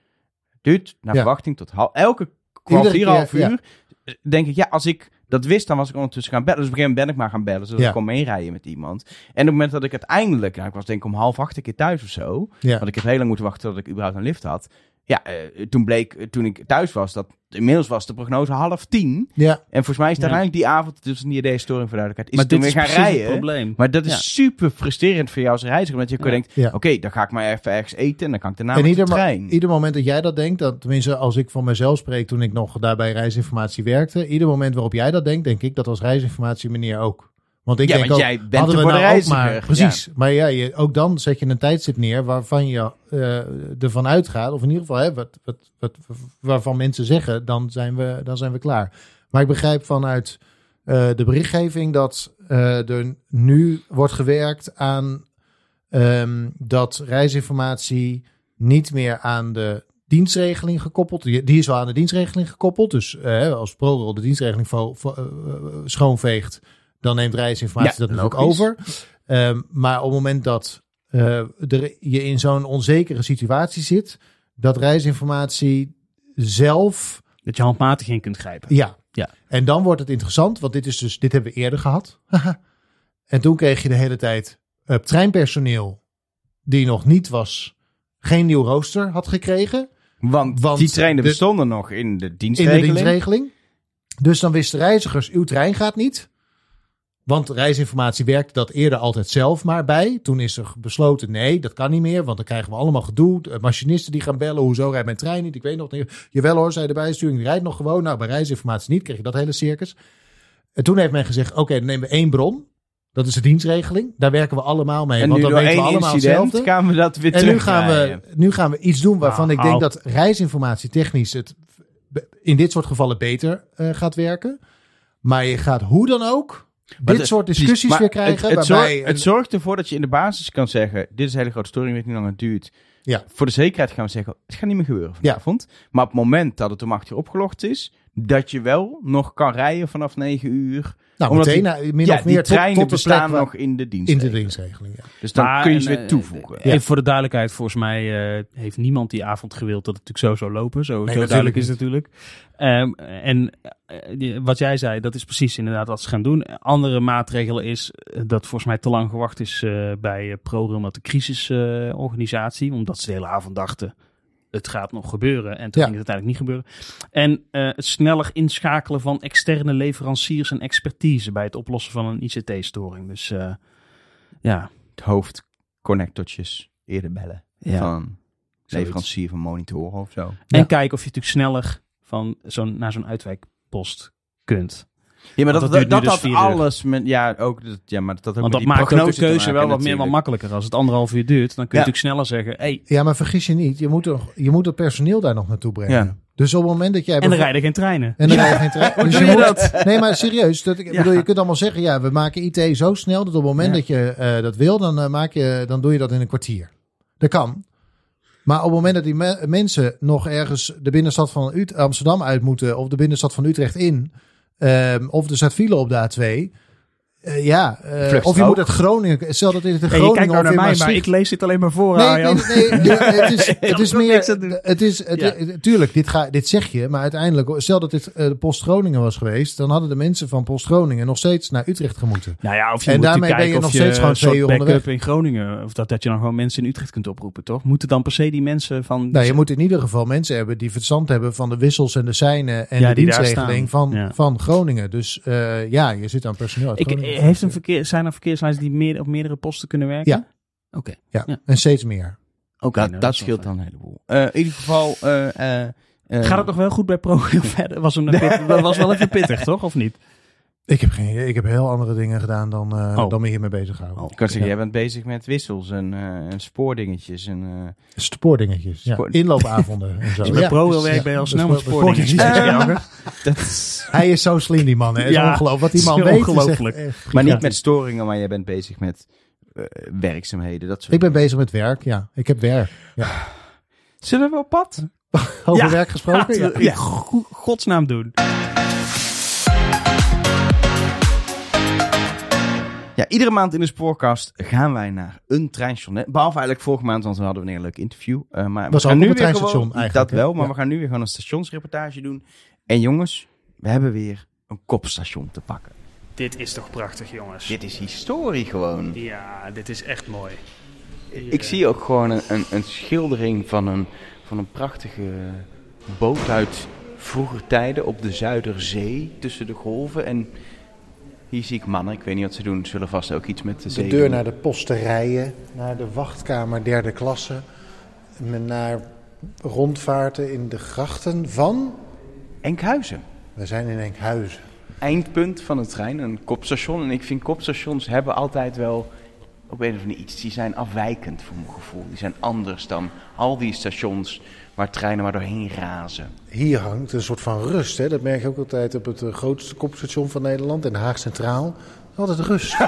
Duurt naar Ja. verwachting tot half. Elke Iedere kwartier, half keer, ja. uur. Denk ik, ja, als ik dat wist, dan was ik ondertussen gaan bellen. Dus op een gegeven moment ben ik maar gaan bellen, zodat Ja. ik kon meerijden met iemand. En op het moment dat ik uiteindelijk, nou, ik was denk ik om half acht een keer thuis of zo. ja. Want ik heb heel lang moeten wachten tot ik überhaupt een lift had. Ja, eh, toen bleek, eh, toen ik thuis was, dat inmiddels was de prognose half tien. ja, En volgens mij is daar Ja. eigenlijk die avond, dus niet idee storing voor duidelijkheid, is maar toen weer gaan het rijden. probleem. Maar dat is Ja. super frustrerend voor jou als reiziger. Omdat je Ja. denkt, Ja. oké, dan ga ik maar even ergens eten en dan kan ik daarna En met de ieder, trein. ieder moment dat jij dat denkt, dat, tenminste als ik van mezelf spreek toen ik nog daar bij reisinformatie werkte, ieder moment waarop jij dat denkt, denk ik dat als reisinformatie meneer ook. Want ik ja, denk want ook, jij bent hadden we nou ook maar, precies. Maar ja, je, ook dan zet je een tijdstip neer waarvan je eh, ervan uitgaat, of in ieder geval hè, wat, wat, wat, waarvan mensen zeggen, dan zijn, we, dan zijn we klaar. Maar ik begrijp vanuit eh, de berichtgeving dat eh, er nu wordt gewerkt aan ehm, dat reisinformatie niet meer aan de dienstregeling gekoppeld. Die, die is wel aan de dienstregeling gekoppeld. Dus als ProRail de dienstregeling schoonveegt, dan neemt reisinformatie Ja, dat natuurlijk over. Ehm, maar op het moment dat eh, er, je in zo'n onzekere situatie zit, dat reisinformatie zelf, Dat je handmatig in kunt grijpen. ja. Ja. En dan wordt het interessant, want dit is dus, dit hebben we eerder gehad. en toen kreeg je de hele tijd eh, treinpersoneel die nog niet was, geen nieuw rooster had gekregen. Want, Want die treinen de- bestonden nog in de in dienstregeling. de dienstregeling. Dus dan wisten reizigers, uw trein gaat niet. Want reisinformatie werkte dat eerder altijd zelf maar bij. Toen is er besloten, nee, dat kan niet meer. Want dan krijgen we allemaal gedoe. Machinisten die gaan bellen, hoezo rijdt mijn trein niet? Ik weet nog niet. Jawel hoor, zei de bijsturing, die rijdt nog gewoon. Nou, bij reisinformatie niet, kreeg je dat hele circus. En toen heeft men gezegd, oké, dan nemen we één bron. Dat is de dienstregeling. Daar werken we allemaal mee. En want dan weten we allemaal hetzelfde. gaan we dat weer En nu gaan, we, nu gaan we iets doen waarvan Nou, ik denk dat reisinformatie technisch het in dit soort gevallen beter eh, gaat werken. Maar je gaat hoe dan ook dit de- soort discussies weer krijgen. Het, het, waarbij zorgt, het zorgt ervoor dat je in de basis kan zeggen: Dit is een hele grote storing, weet niet hoe lang het duurt. Ja. Voor de zekerheid gaan we zeggen: Het gaat niet meer gebeuren vanavond. Maar op het moment dat het om 8 uur opgelogd is, dat je wel nog kan rijden vanaf 9 uur. nou, omdat meteen die- nou, min ja, of meer die tot, treinen tot de plek bestaan nog in de dienst. in de dienstregeling. Ja. Dus dan Maar, kun je ze weer eh, toevoegen. Even voor de duidelijkheid, volgens mij eh, heeft niemand die avond gewild dat het natuurlijk zo zou lopen. Zo, zo duidelijk is het natuurlijk. Ehm, en eh, die- wat jij zei, dat is precies inderdaad wat ze gaan doen. Andere maatregelen is eh, dat volgens mij te lang gewacht is eh, bij uh, ProRail met de crisisorganisatie. omdat ze de hele avond dachten, het gaat nog gebeuren. En toen Ja. ging het uiteindelijk niet gebeuren. En eh, het sneller inschakelen van externe leveranciers en expertise bij het oplossen van een ICT-storing. Dus eh, ja, Het hoofdconnectortjes eerder bellen. ja. Van leverancier van monitoren of zo. En Ja. kijken of je natuurlijk sneller van zo'n, naar zo'n uitwijkpost kunt. Ja, maar dat, dat dat, had dus uur. alles met. Ja, ook. Dat, ja, maar dat had ook Want dat die maakt ook de keuze maken wel wat meer wat makkelijker. Als het anderhalf uur duurt, dan kun je Ja. natuurlijk sneller zeggen... Hey, ja, maar vergis je niet. Je moet, er, je moet het personeel daar nog naartoe brengen. Ja. Dus op het moment dat jij... en er rijden geen treinen. En dan rij je geen trein. Hoe Dus je je moet- dat? Nee, maar serieus. Dat, ik Ja. bedoel, je kunt allemaal zeggen, ja, we maken IT zo snel dat op het moment Ja. dat je eh, dat wil, dan, eh, maak je, dan doe je dat in een kwartier. Dat kan. Maar op het moment dat die me- mensen nog ergens de binnenstad van Ut- Amsterdam uit moeten, of de binnenstad van Utrecht in, ehm, of er staat file op de A2. Eh, ja, eh, of je ook. moet uit Groningen, stel dat dit in Hey, je Groningen kijkt nou of naar mij, maar ik lees dit alleen maar voor, Nee, nee, nee, ja, het is, het is meer. Het is, het, Ja. het- tuurlijk, dit, ga, dit zeg je, maar uiteindelijk, stel dat dit eh, de Post Groningen was geweest, dan hadden de mensen van Post Groningen nog steeds naar Utrecht gemoeten. Nou ja, of je En moet daarmee kijken ben je nog steeds gewoon een soort twee uur backup onderweg. in Groningen. Of dat, dat je dan gewoon mensen in Utrecht kunt oproepen, toch? Moeten dan per se die mensen van... Nou, je moet in ieder geval mensen hebben die verstand hebben van de wissels en de seinen en Ja, de dienstregeling van, Ja. van Groningen. Dus eh, ja, je zit aan personeel uit ik, Groningen. Heeft een verkeer, zijn er verkeerslijnen die meer, op meerdere posten kunnen werken? Ja. Oké. ja, ja. en steeds meer. Oké, dat, nou, scheelt dan een heleboel. Eh, in ieder geval. eh, eh, eh, Gaat het nog wel goed bij ProRail verder? Was hem dat was wel even pittig, toch? Of niet? Ik heb, geen, idee. ik heb heel andere dingen gedaan dan, eh, Oh. dan me hiermee bezig houden. Oh. Ik kan zeggen, Ja. jij bent bezig met wissels en, eh, en spoordingetjes. En, eh, Spoordingetjes, ja. Spoor- inloopavonden en zo. Bij Ja, werkt, ja, ben je al snel met spo- spoordingetjes is- Hij is zo slim, die man. Hè. Is Ja, ongelooflijk. Wat die man weet is echt- ongelooflijk. echt maar niet met storingen, maar jij bent bezig met werkzaamheden. Dat soort Ik ben dingen. bezig met werk, ja. Ik heb werk. Ja. Zullen we op pad? Over Ja. werk gesproken? Ja. godsnaam doen. Iedere maand in de spoorkast gaan wij naar een treinstation. Hè? Behalve eigenlijk vorige maand, want we hadden we een heel leuk interview. Eh, maar Was we gaan nu een weer treinstation gewoon, eigenlijk, Dat wel, maar Ja. we gaan nu weer gewoon een stationsreportage doen. En jongens, we hebben weer een kopstation te pakken. Dit is toch prachtig, jongens. Dit is historie gewoon. Ja, dit is echt mooi. Ik zie ook gewoon een, een, een schildering van een, van een prachtige boot uit vroeger tijden op de Zuiderzee tussen de golven. En hier zie ik mannen, ik weet niet wat ze doen, ze zullen vast ook iets met de zee De deur doen. naar de posterijen, naar de wachtkamer derde klasse. Naar rondvaarten in de grachten van... Enkhuizen. We zijn in Enkhuizen. Eindpunt van de trein, een kopstation. En ik vind kopstations hebben altijd wel op een of andere iets. Die zijn afwijkend voor mijn gevoel. Die zijn anders dan al die stations waar treinen maar doorheen razen. Hier hangt een soort van rust. Hè? Dat merk je ook altijd op het eh, grootste kopstation van Nederland, in Den Haag Centraal. Altijd rust.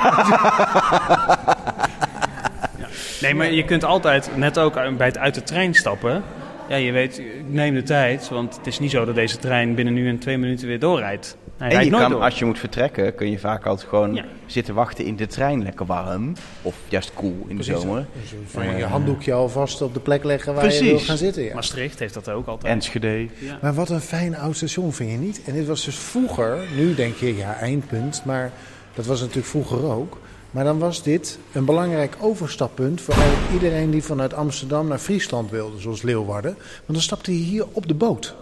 Nee, maar je kunt altijd, net ook bij het uit de trein stappen. Ja, je weet, ik neem de tijd. Want het is niet zo dat deze trein binnen nu en twee minuten weer doorrijdt. Hij En je kan, door. als je moet vertrekken, kun je vaak altijd gewoon Ja. zitten wachten in de trein. Lekker warm. Of juist koel in de zomer. Dus van je handdoekje alvast op de plek leggen waar je wil gaan zitten. Ja. Maastricht heeft dat ook altijd. Enschede. ja. Maar wat een fijn oud station vind je niet? En dit was dus vroeger, nu denk je ja eindpunt, maar dat was natuurlijk vroeger ook. Maar dan was dit een belangrijk overstappunt voor iedereen die vanuit Amsterdam naar Friesland wilde, zoals Leeuwarden. Want dan stapte je hier op de boot.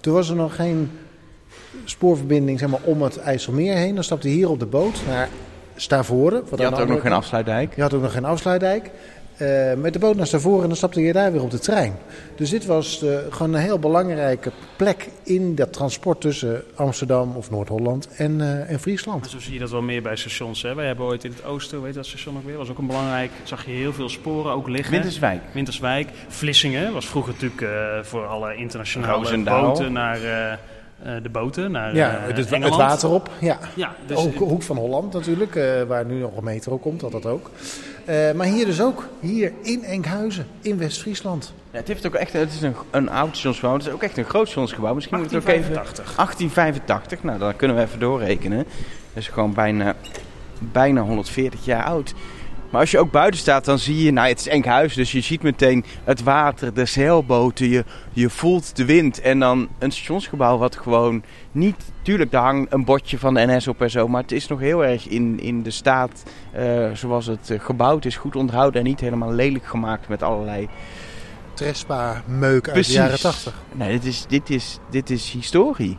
Toen was er nog geen spoorverbinding zeg maar, om het IJsselmeer heen. Dan stapte je hier op de boot naar Stavoren. wat Je had ook nog geen afsluitdijk. je had ook nog geen afsluitdijk. Eh, met de boot naar Stavoren en dan stapte je daar weer op de trein. Dus dit was eh, gewoon een heel belangrijke plek in dat transport tussen Amsterdam of Noord-Holland en, eh, en Friesland. Maar zo zie je dat wel meer bij stations. Hè. Wij hebben ooit in het oosten, weet je dat station ook weer? Was ook een belangrijk. Zag je heel veel sporen ook liggen. Winterswijk. Winterswijk. Vlissingen was vroeger natuurlijk eh, voor alle internationale Roosendaal. boten naar de boten naar Ja, eh, het, het Engeland. water op. Ja. Ja, dus ook Hoek van Holland natuurlijk, eh, waar nu nog een metro komt, dat dat ook. Eh, maar hier dus ook, hier in Enkhuizen, in West-Friesland. Ja, het, heeft ook echt, het is een, een oud stationsgebouw. Het is ook echt een groot stationsgebouw. Misschien moet ik het ook even... 1885. 1885, nou dan kunnen we even doorrekenen. Dat is gewoon bijna, bijna 140 jaar oud. Maar als je ook buiten staat, dan zie je, nou het is Enkhuizen, dus je ziet meteen het water, de zeilboten, je, je voelt de wind. En dan een stationsgebouw wat gewoon niet, tuurlijk daar hangt een bordje van de NS op en zo, maar het is nog heel erg in, in de staat eh, zoals het eh, gebouwd is, goed onderhouden en niet helemaal lelijk gemaakt met allerlei... Trespa-meuk uit Precies. de jaren 80. Nee, dit is, dit is, dit is historie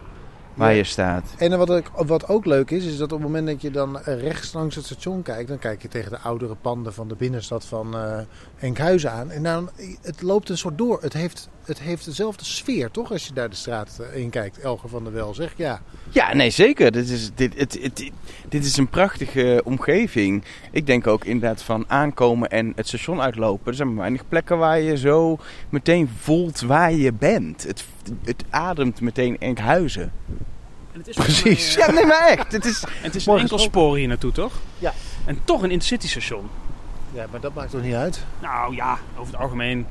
waar Ja. je staat. En wat, ik, wat ook leuk is, is dat op het moment dat je dan eh, rechts langs het station kijkt, dan kijk je tegen de oudere panden van de binnenstad van eh, Enkhuizen aan. En dan, het loopt een soort door. Het heeft, het heeft dezelfde sfeer, toch? Als je daar de straat eh, in kijkt, Elger van der Wel zegt ja. Ja, nee, zeker. Dit is, dit, het, het, dit is een prachtige omgeving. Ik denk ook inderdaad van aankomen en het station uitlopen. Er zijn maar weinig plekken waar je zo meteen voelt waar je bent. Het, het ademt meteen Enkhuizen. En het is Precies. mij, Ja, nee, maar echt. Het is... eh, en het is een enkel spoor hier naartoe, toch? Ja. En toch een intercity station. Ja, maar dat maakt toch niet uit? Nou ja, over het algemeen.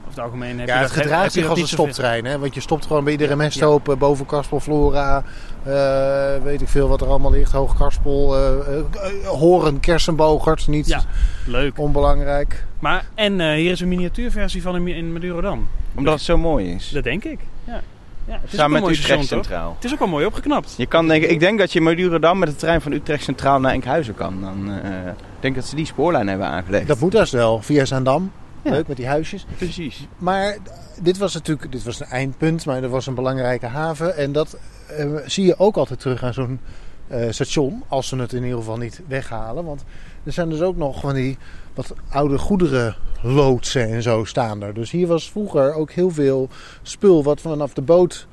Over het algemeen heb Ja, je het dat, gedraagt zich als een stoptrein, hè? Want je stopt gewoon bij iedere mesthoop, eh, boven Karspel, Flora, eh, weet ik veel wat er allemaal ligt, Hoog Karspel, eh, Horen, Kersenbogert, niet Ja, leuk. onbelangrijk. Maar, en eh, hier is een miniatuurversie van in, in Madurodam. Omdat het zo mooi is. Dat denk ik. Ja. Ja, het is ook Samen met Utrecht station, toch? Centraal. Het is ook wel mooi opgeknapt. Je kan denken, ik denk dat je Madurodam met de trein van Utrecht Centraal naar Enkhuizen kan. Dan, eh, ik denk dat ze die spoorlijn hebben aangelegd. Dat moet dus wel, via Zaandam. Ja. Leuk met die huisjes. Precies. Maar dit was natuurlijk dit was een eindpunt, maar er was een belangrijke haven. En dat eh, zie je ook altijd terug aan zo'n eh, station, als ze het in ieder geval niet weghalen. Want er zijn dus ook nog van die wat oude goederenloodsen en zo staan er. Dus hier was vroeger ook heel veel spul wat vanaf de boot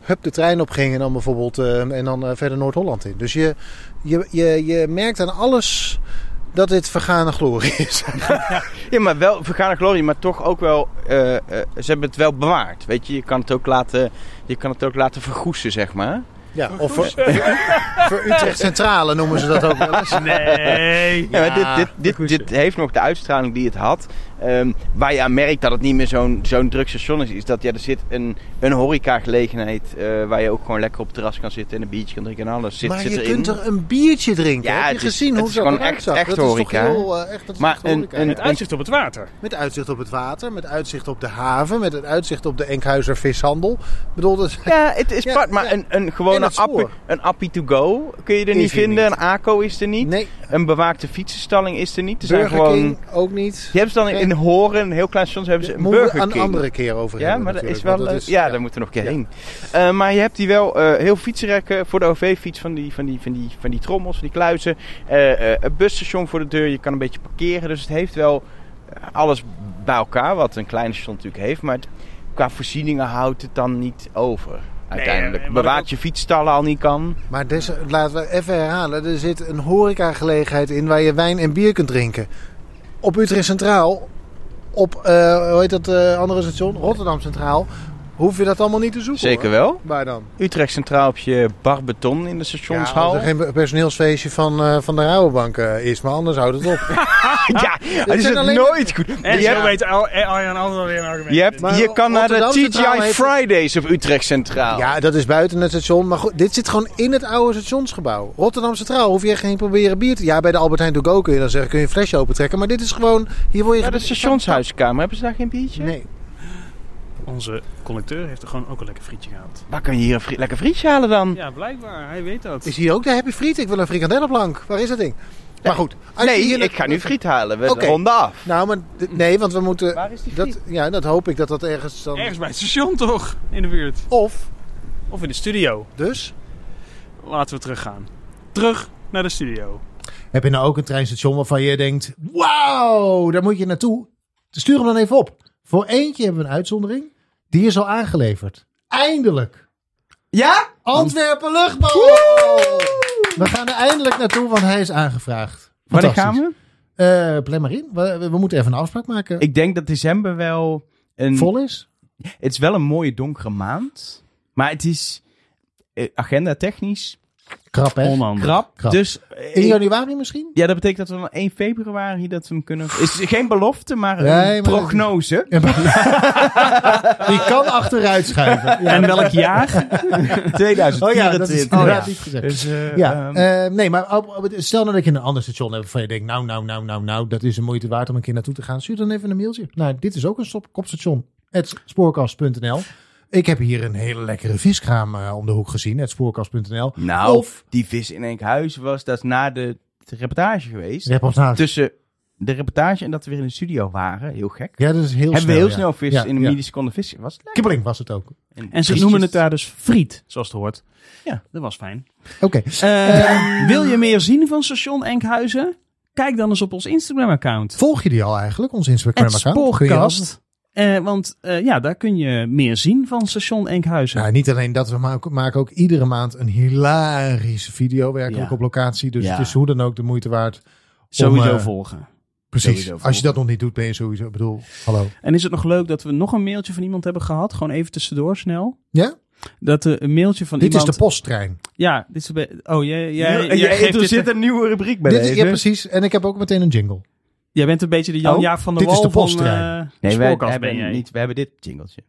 hup de trein opging en dan bijvoorbeeld eh, en dan eh, verder Noord-Holland in. Dus je, je, je, je merkt aan alles dat dit vergane glorie is. Ja, maar wel vergane glorie, maar toch ook wel... eh, eh, ze hebben het wel bewaard. Weet je, je kan het ook laten, je kan het ook laten vergoesen, zeg maar. Ja, of voor, voor Utrecht Centrale noemen ze dat ook wel eens. Nee. Ja, maar dit, dit, dit, dit heeft nog de uitstraling die het had. Ehm, waar je aan merkt dat het niet meer zo'n zo'n druk station is, is dat ja, er zit een, een horeca-gelegenheid eh, waar je ook gewoon lekker op het terras kan zitten en een biertje kan drinken en alles. Zit, maar zit je erin. kunt er een biertje drinken. Ja, Heb je het is- gezien het hoe is dat gewoon echt- echt dat is horeca. toch heel, eh, echt, dat is Maar echt een- horeca. een- Met uitzicht op het water. Met uitzicht op het water, met uitzicht op de haven, met het uitzicht op de Enkhuizer vishandel. Ik bedoel, dat Ja, het is Ja, part, maar ja. een, een En gewone het appie, een appie to go kun je er Is niet vinden. niet. Een ACO is er niet. Nee, Een bewaakte fietsenstalling is er niet. Er zijn Burger gewoon... King ook niet. Je hebt ze dan in, Horen, een heel klein station, hebben ze een Moeten we Burger een andere keer over Ja, hebben maar dat is wel. eh, ja, daar moeten we nog een keer Ja. heen. Eh, maar je hebt die wel eh, heel fietsenrekken voor de OV-fiets van die, van, die, van, die, van die trommels, van die kluizen. Eh, eh, een busstation voor de deur, je kan een beetje parkeren. Dus het heeft wel alles bij elkaar, wat een kleine station natuurlijk heeft. Maar het- qua voorzieningen houdt het dan niet over. Uiteindelijk. wat Bewaart je fietsstallen al niet kan. Maar des, laten we even herhalen. Er zit een horecagelegenheid in waar je wijn en bier kunt drinken. Op Utrecht Centraal, op, eh, hoe heet dat eh, andere station? Rotterdam Centraal. Hoef je dat allemaal niet te zoeken Zeker hoor. wel. Waar dan? Utrecht Centraal op je bar beton in de Ja, stationshal. als er geen personeelsfeestje van, eh, van de Rabobank eh, is. Maar anders houdt het op. Ja, het is het nooit goed. En Je weet Al- eh, Arjan altijd weer een argument. Je, hebt, Maar je kan naar de TGI heeft- Fridays op Utrecht Centraal. ja, dat is buiten het station. Maar goed, dit zit gewoon in het oude stationsgebouw. Rotterdam Centraal hoef je geen proberen bier te... Ja, bij de Albert Heijn to go kun je dan zeggen, kun je een flesje opentrekken. Maar dit is gewoon... Hier word je... Ja, de stationshuiskamer, hebben ze daar geen biertje? Nee. Onze conducteur heeft er gewoon ook een lekker frietje gehaald. Waar kan je hier een fri- lekker frietje halen dan? Ja, blijkbaar. Hij weet dat. Is hier ook de Happy Friet? Ik wil een frikandellenplank. Waar is dat ding? Maar goed. als je nee, hier- ik ga nu friet halen. We Oké. ronden af. Nou, maar nee, want we moeten... Waar is die friet? Dat, ja, dat hoop ik dat dat ergens dan... Ergens bij het station toch? In de buurt. Of, Of in de studio. dus... Laten we teruggaan. Terug naar de studio. Heb je nou ook een treinstation waarvan je denkt... Wauw, daar moet je naartoe. Stuur hem dan even op. Voor eentje hebben we een uitzondering. Die is al aangeleverd. Eindelijk. Ja? Antwerpen luchtbal. We gaan er eindelijk naartoe, want hij is aangevraagd. Wanneer gaan we? Eh, plan maar in. We, we- we moeten even een afspraak maken. Ik denk dat december wel een... Vol is. Het is wel een mooie donkere maand. Maar het is eh, agenda technisch Krap, hè? Onhandig. krap. Krap. Dus eh, In januari misschien? ja, dat betekent dat we dan 1 februari dat we hem kunnen... Is geen belofte, maar een Nee, maar- prognose. Die kan achteruit schuiven. Ja. En welk jaar? 2024. Oh ja, dat is inderdaad niet gezegd. Dus, Ja, nee, maar stel nou dat je een ander station hebt waarvan je denkt, nou, nou, nou, nou, nou, dat is een moeite waard om een keer naartoe te gaan. Stuur dan even een mailtje. Nou, dit is ook een stop, kopstation. Het spoorkast.nl. Ik heb hier een hele lekkere viskraam eh, om de hoek gezien. Het spoorkast.nl. nou, Of- die vis in Enkhuizen was, dat is na de, de reportage geweest. Reportage. Tussen de reportage en dat we weer in de studio waren, heel gek. Ja, dat is heel Hebben snel. we heel ja. snel vis Ja, in een ja. milliseconde vis. Was het lekker. Kibbeling was het ook. En ze noemen het daar dus friet, zoals het hoort. Ja. Dat was fijn. Oké. Eh, wil je meer zien van station Enkhuizen? Kijk dan eens op ons Instagram-account. Volg je die al eigenlijk, ons Instagram-account? Spoorkast. Eh, want eh, ja, daar kun je meer zien van station Enkhuizen. Nou, niet alleen dat, we maken, maken ook iedere maand een hilarische video werkelijk Ja. op locatie. Dus Ja. het is hoe dan ook de moeite waard. Sowieso eh, volgen. Precies. Sowieso Als je dat nog niet doet, ben je sowieso. Ik bedoel, hallo. En is het nog leuk dat we nog een mailtje van iemand hebben gehad? Gewoon even tussendoor snel. Ja? Dat een mailtje van Dit iemand... is de posttrein. Ja, dit is. Oh, jij, jij, Ja, jij, jij geeft er dit- zit een nieuwe rubriek bij Dit is, ja, precies. En ik heb ook meteen een jingle. Jij bent een beetje de Jan Oh, Jaap van der dit is Wal de van posttrein. eh, Nee, wij Spoorkast ben hebben, jij. niet, we hebben dit jingletje.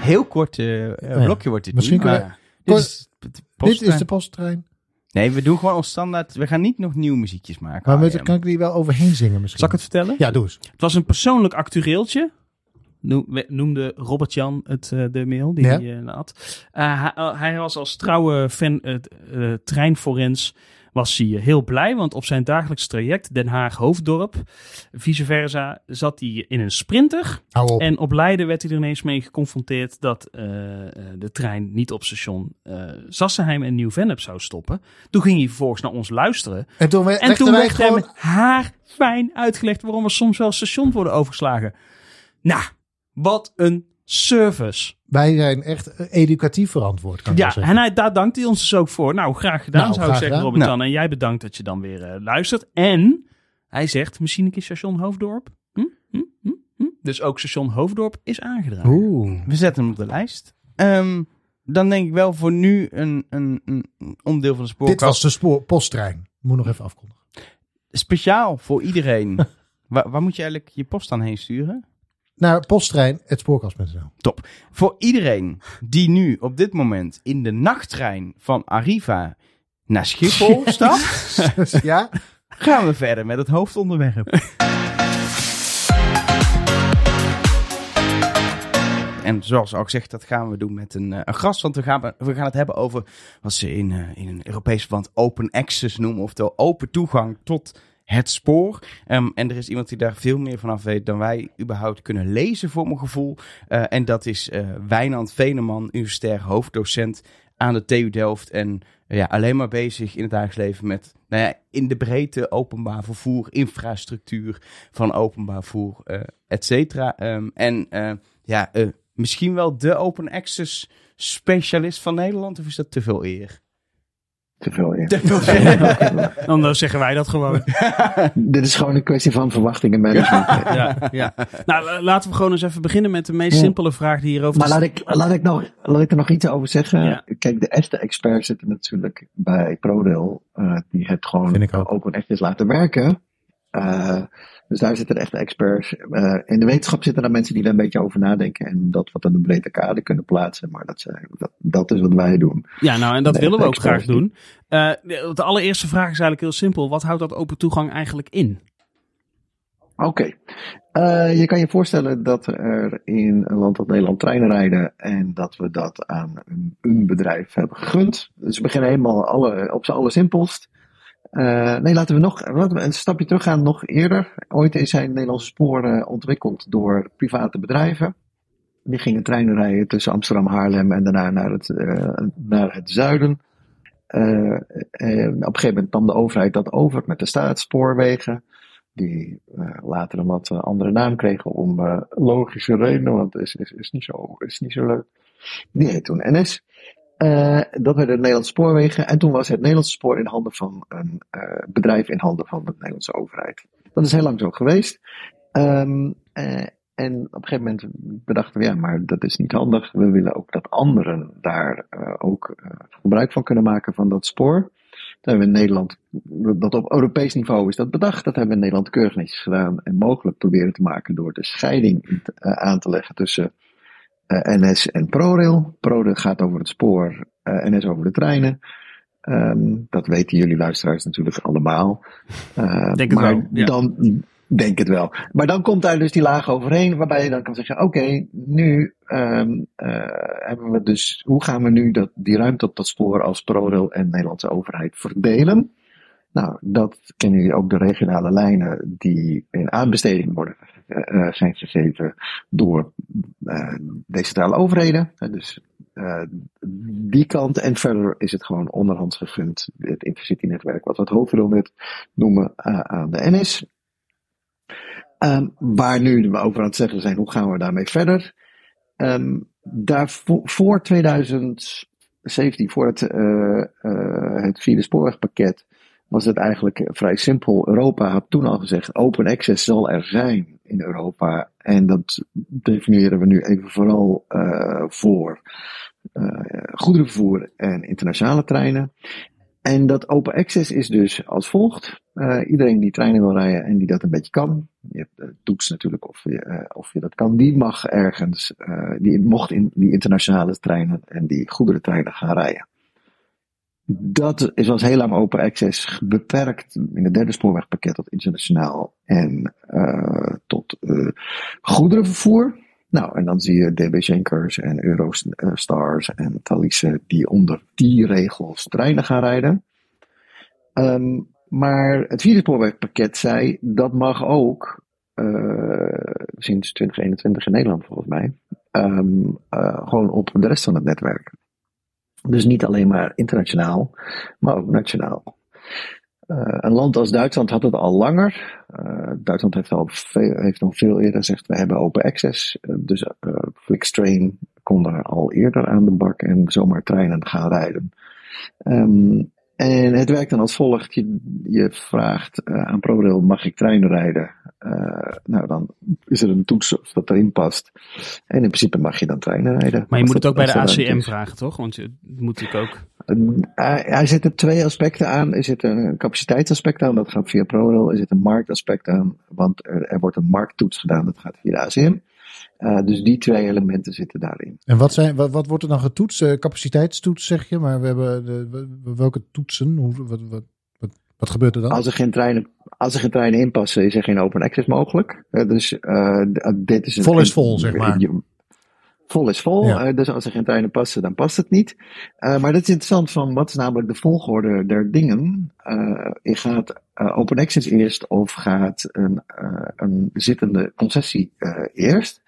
Heel kort eh, eh, ja. blokje wordt dit Misschien nu, kunnen maar dit Kort- is het Dit posttrein. is de posttrein. Nee, we doen gewoon ons standaard. We gaan niet nog nieuwe muziekjes maken. Maar met, kan ik die wel overheen zingen misschien? Zal ik het vertellen? Ja, doe eens. Het was een persoonlijk actueeltje. Noem- we- Noemde Robert Jan het eh, de mail die Ja. hij eh, had. Eh, hij, eh, hij was als trouwe fan uh, treinforens was hij heel blij, want op zijn dagelijks traject Den Haag Hoofddorp, vice versa, zat hij in een sprinter. Op. En op Leiden werd hij er ineens mee geconfronteerd dat eh, eh, de trein niet op station eh Sassenheim en Nieuw-Vennep zou stoppen. Toen ging hij vervolgens naar ons luisteren. En toen, we- En werd gewoon... hem haar fijn uitgelegd waarom er soms wel stations worden overgeslagen. Nou, Wat een service. Wij zijn echt eh, educatief verantwoord, kan Ja, en hij, daar dankt hij ons dus ook voor. Nou, graag gedaan Nou, zou graag ik zeggen, gedaan. Robert dan. En jij bedankt dat je dan weer eh, luistert. En hij zegt, misschien een keer station Hoofddorp. Hm? Hm? Hm? Hm? Dus ook station Hoofddorp is aangedragen. Oeh. We zetten hem op de lijst. Ehm, dan denk ik wel voor nu een, een, een onderdeel van de Dit spoorkast. was de spoor, posttrein. Moet nog even afkondigen. Speciaal voor iedereen. waar, waar moet je eigenlijk je post dan heen sturen? Naar posttrein, het spoorkast.nl. Voor iedereen die nu op dit moment in de nachttrein van Arriva naar Schiphol stapt, ja? gaan we verder met het hoofdonderwerp. En zoals al gezegd, dat gaan we doen met een, eh, een gast. Want we gaan, we gaan het hebben over wat ze in, eh, in een Europees verband open access noemen. Oftewel open toegang tot het spoor. Ehm, en er is iemand die daar veel meer vanaf weet dan wij überhaupt kunnen lezen, voor mijn gevoel. Eh, en dat is eh Wijnand Veneman, universitair hoofddocent aan de TU Delft. En eh, ja, alleen maar bezig in het dagelijks leven met, nou ja, in de breedte openbaar vervoer, infrastructuur van openbaar vervoer, et cetera. Ehm, en ja, misschien wel de open access specialist van Nederland, of is dat te veel eer? Te veel, ja. Te veel eer. Dan eh, zeggen wij dat gewoon. Dit is gewoon een kwestie van verwachtingenmanagement. ja, ja. Nou, la- laten we gewoon eens even beginnen met de meest Ja. simpele vraag die hierover Maar laat ik, laat, ik nog, laat ik er nog iets over zeggen. Ja. Kijk, de echte experts zitten natuurlijk bij ProRail. eh, die het gewoon ook. open access laten werken. Eh, dus daar zitten echte experts. Eh, in de wetenschap zitten er mensen die daar een beetje over nadenken. En dat wat aan de breedte kade kunnen plaatsen. Maar dat, zijn, dat, dat is wat wij doen. Ja, nou, en dat willen we ook graag doen. Eh, de, de allereerste vraag is eigenlijk heel simpel. Wat houdt dat open toegang eigenlijk in? Oké. Je kan je voorstellen dat er in een land als Nederland treinen rijden en dat we dat aan een, een bedrijf hebben gegund. Dus we beginnen helemaal alle, op z'n allersimpelst. Eh nee, laten we nog een stapje teruggaan, nog eerder. Ooit is Nederlandse sporen ontwikkeld door private bedrijven. Die gingen treinen rijden tussen Amsterdam, Haarlem en daarna naar het, eh, naar het zuiden. Eh, eh, op een gegeven moment nam de overheid dat over met de staatsspoorwegen die eh, later een wat eh, andere naam kregen om eh, logische redenen, want het is, is, is, niet zo, is niet zo leuk. Die heet toen NS. Eh, dat werden de Nederlandse spoorwegen en toen was het Nederlandse spoor in handen van een eh, bedrijf in handen van de Nederlandse overheid. Dat is heel lang zo geweest. Ehm, eh, en op een gegeven moment bedachten we, ja, maar dat is niet handig. We willen ook dat anderen daar ook gebruik van kunnen maken van dat spoor. Dat hebben we in Nederland, dat op Europees niveau is dat bedacht. Dat hebben we in Nederland keurig netjes gedaan en mogelijk proberen te maken door de scheiding aan te leggen tussen NS en ProRail. ProRail gaat over het spoor, eh, NS over de treinen. Ehm, dat weten jullie luisteraars natuurlijk allemaal. Eh, Denk het maar wel, ja. dan denk het wel. Maar dan komt daar dus die laag overheen, waarbij je dan kan zeggen: oké, nu ehm, eh, hebben we dus, hoe gaan we nu dat, die ruimte op dat spoor als ProRail en Nederlandse overheid verdelen? Nou, dat kennen jullie ook de regionale lijnen die in aanbesteding worden eh, eh, zijn gegeven door eh, decentrale overheden. Eh, Dus eh, die kant en verder is het gewoon onderhands gegund, het intercity-netwerk, wat we het hoofdrolnet noemen, eh, aan de NS. Ehm, waar nu we over aan het zeggen zijn, hoe gaan we daarmee verder? Ehm daarvoor, voor 2017, voor het, eh, eh, het vierde spoorwegpakket, was het eigenlijk vrij simpel. Europa had toen al gezegd, open access zal er zijn in Europa. En dat definiëren we nu even vooral eh, voor eh, goederenvervoer en internationale treinen. En dat open access is dus als volgt. Eh, iedereen die treinen wil rijden en die dat een beetje kan, je hebt de toets natuurlijk of je, of je dat kan, die mag ergens, die mocht in die internationale treinen en die goederentreinen gaan rijden. Dat is was heel lang open access, beperkt in het derde spoorwegpakket tot internationaal en eh, tot eh, goederenvervoer. Nou, en dan zie je DB Schenkers en Eurostars en Thalisse die onder die regels treinen gaan rijden. Ehm, maar het vierde spoorwegpakket zei dat mag ook eh, sinds 2021 in Nederland volgens mij ehm, eh, gewoon op de rest van het netwerk. Dus niet alleen maar internationaal, maar ook nationaal. Eh, een land als Duitsland had het al langer. Eh, Duitsland heeft al veel, heeft nog veel eerder gezegd: we hebben open access. Eh, dus uh, Flixtrain kon er al eerder aan de bak en zomaar treinen gaan rijden. Um, en het werkt dan als volgt. Je, je vraagt uh, aan ProRail, mag ik treinen rijden? Uh, nou, dan is er een toets of dat erin past. En in principe mag je dan treinen rijden. Maar je moet het ook bij de ACM vragen, toch? Want je moet natuurlijk ook... hij, hij zit er twee aspecten aan. Er zit een capaciteitsaspect aan, dat gaat via ProRail. Er zit een marktaspect aan, want er, er wordt een markttoets gedaan, dat gaat via de ACM. Uh, dus die twee elementen zitten daarin. En wat, zijn, wat, wat wordt er dan getoetst? Uh, capaciteitstoets zeg je, maar we hebben de, welke toetsen? Hoe, wat, wat, wat, wat, gebeurt er dan? Als er geen treinen, als er geen treinen inpassen, is er geen open access mogelijk. Uh, dus dit is een, vol is vol, zeg maar. Je, vol is vol. Ja. dus als er geen treinen passen, dan past het niet. maar dat is interessant van wat is namelijk de volgorde der dingen. gaat open access eerst of gaat een, een zittende concessie eerst.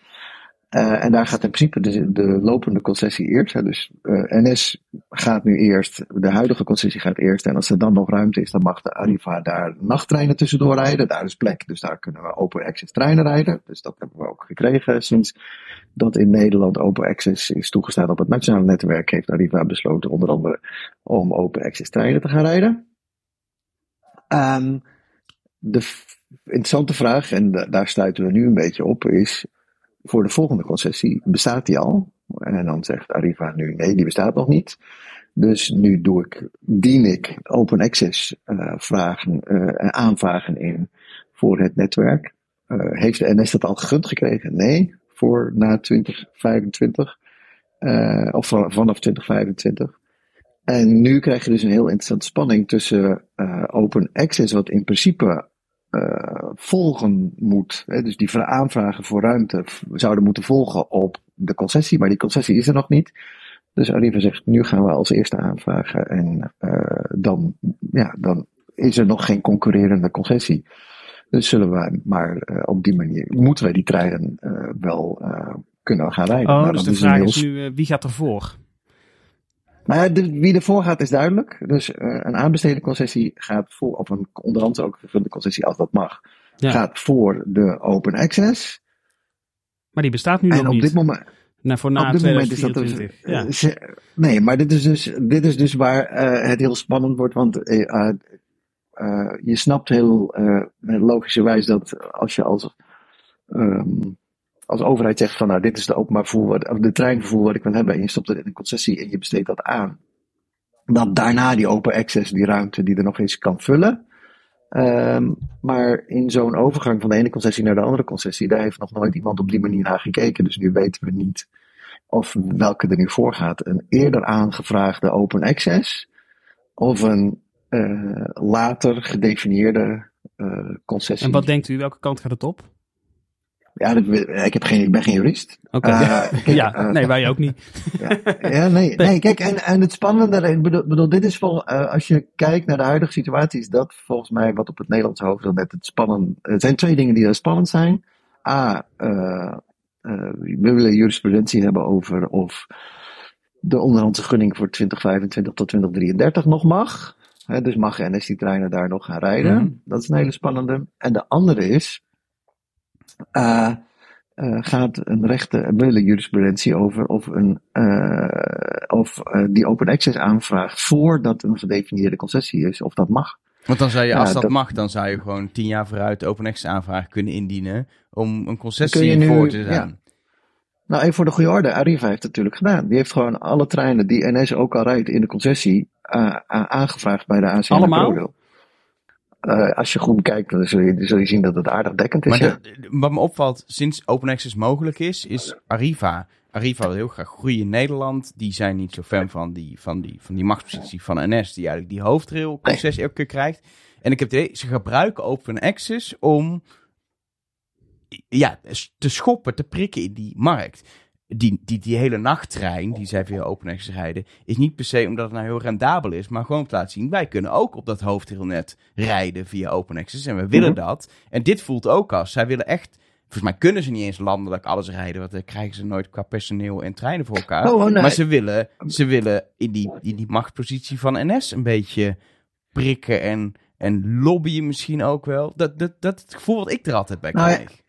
Uh, en daar gaat in principe de, de lopende concessie eerst. Hè. Dus uh, NS gaat nu eerst, de huidige concessie gaat eerst. En als er dan nog ruimte is, dan mag de Arriva daar nachttreinen tussendoor rijden. Daar is plek, dus daar kunnen we open access treinen rijden. Dus dat hebben we ook gekregen sinds dat in Nederland open access is toegestaan op het nationale netwerk. Heeft Arriva besloten onder andere om open access treinen te gaan rijden. Um, de interessante vraag, en daar sluiten we nu een beetje op, is voor de volgende concessie bestaat die al. En dan zegt Arriva nu nee, die bestaat nog niet. Dus nu doe ik, dien ik open access uh, vragen en uh, aanvragen in voor het netwerk. Uh, heeft de NS dat al gegund gekregen? Nee, voor na 2025. of vanaf 2025. En nu krijg je dus een heel interessante spanning tussen open access, wat in principe uh, volgen moet. Hè, dus die aanvragen voor ruimte zouden moeten volgen op de concessie, maar die concessie is er nog niet. Dus Arriva zegt, nu gaan we als eerste aanvragen en uh, dan, ja, dan is er nog geen concurrerende concessie. Dus zullen we maar uh, op die manier, moeten wij die treinen wel kunnen gaan rijden. Oh, nou, dus de vraag is nu, wie gaat er voor? Maar ja, de, wie ervoor gaat is duidelijk. Dus uh, een aanbesteden concessie gaat voor, of een onder andere ook een concessie als dat mag, ja. gaat voor de open access. Maar die bestaat nu en nog op niet. Dit moment, nou, voor na op dit 2024. moment is dat dus, ja. Nee, maar dit is dus, dit is dus waar uh, het heel spannend wordt, want uh, je snapt heel logischerwijs dat als je als um, als overheid zegt van nou dit is de openbaar de treinvervoer wat ik wil hebben en je stopt het in een concessie en je besteedt dat aan. Dat daarna die open access, die ruimte die er nog eens kan vullen. Um, maar in zo'n overgang van de ene concessie naar de andere concessie, daar heeft nog nooit iemand op die manier naar gekeken. Dus nu weten we niet of welke er nu voor gaat. Een eerder aangevraagde open access of een uh, later gedefinieerde uh, concessie. En wat denkt u, welke kant gaat het op? Ja, dat, ik, heb geen, ik ben geen jurist. Oké. Okay. Uh, ja, uh, nee, wij ook niet. ja, ja, nee, nee, kijk, en, en het spannende, ik bedoel, bedoel dit is vol, uh, als je kijkt naar de huidige situatie, is dat volgens mij wat op het Nederlandse hoofd net het spannend. Het zijn twee dingen die er spannend zijn. A, we willen jurisprudentie hebben over of de onderhandse gunning voor 2025 tot 2033 nog mag. He, dus mag NS die treinen daar nog gaan rijden. Mm. Dat is een hele spannende. En de andere is, uh, uh, gaat een rechte willen jurisprudentie over of, een, uh, of die open access aanvraagt voordat een gedefinieerde concessie is, of dat mag. Want dan zou je, als ja, dat, dat, mag, dan zou je gewoon tien jaar vooruit de open access aanvraag kunnen indienen om een concessie nu, voor te zijn. Ja. Nou, even voor de goede orde. Arriva heeft het natuurlijk gedaan. Die heeft gewoon alle treinen die NS ook al rijdt in de concessie aangevraagd bij de ACM. Allemaal? Uh, als je goed kijkt, dan zul je, zul je zien dat het aardig dekkend is. Maar de, wat me opvalt, sinds open access mogelijk is, is Arriva. Arriva wil heel graag groeien in Nederland. Die zijn niet zo fan van die, van die, van die machtspositie van NS, die eigenlijk die hoofdrail concessie elke keer krijgt. En ik heb idee, ze gebruiken open access om ja, te schoppen, te prikken in die markt die, die, die hele nachttrein die zij via Open Access rijden, is niet per se omdat het nou heel rendabel is, maar gewoon te laten zien, wij kunnen ook op dat hoofdrailnet rijden via Open Access en we willen mm -hmm. dat. En dit voelt ook als, zij willen echt, volgens mij kunnen ze niet eens landelijk alles rijden, want dan krijgen ze nooit qua personeel en treinen voor elkaar. Oh, oh, nee. Maar ze willen, ze willen in die, in die machtspositie van NS een beetje prikken en, en lobbyen misschien ook wel. Dat, dat, dat het gevoel wat ik er altijd bij nou, krijg. Ja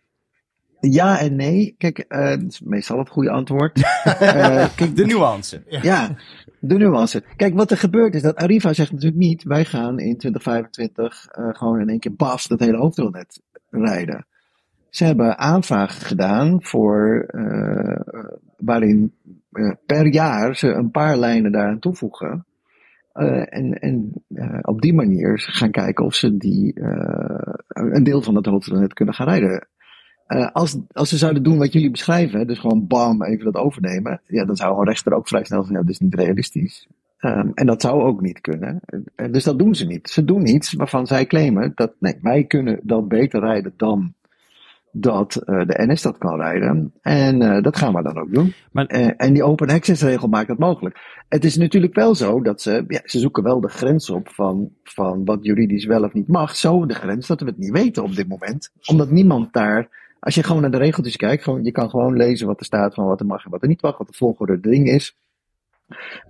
en nee. Kijk, eh, dat is meestal het goede antwoord. Eh, kijk, De nuance. Ja, de nuance. Kijk, wat er gebeurt is dat Arriva zegt natuurlijk niet, wij gaan in 2025 eh, gewoon in één keer baf dat hele hoofddeelnet rijden. Ze hebben aanvragen gedaan voor, waarin per jaar ze een paar lijnen daaraan toevoegen. En en op die manier gaan kijken of ze die, een deel van het hoofddeelnet kunnen gaan rijden. Eh, als, als ze zouden doen wat jullie beschrijven, dus gewoon bam, even dat overnemen, ja, dan zou een rechter ook vrij snel zeggen, ja, dat is niet realistisch. Ehm, en dat zou ook niet kunnen. Eh, dus dat doen ze niet. Ze doen iets waarvan zij claimen dat, nee, wij kunnen dan beter rijden dan dat eh, de NS dat kan rijden. En dat gaan we dan ook doen. Maar- en die open access regel maakt dat mogelijk. Het is natuurlijk wel zo dat ze, ja, ze zoeken wel de grens op van, van wat juridisch wel of niet mag. Zo de grens dat we het niet weten op dit moment. Omdat niemand daar, als je gewoon naar de regeltjes kijkt, gewoon, je kan gewoon lezen wat er staat van wat er mag en wat er niet mag, wat de volgorde ding is.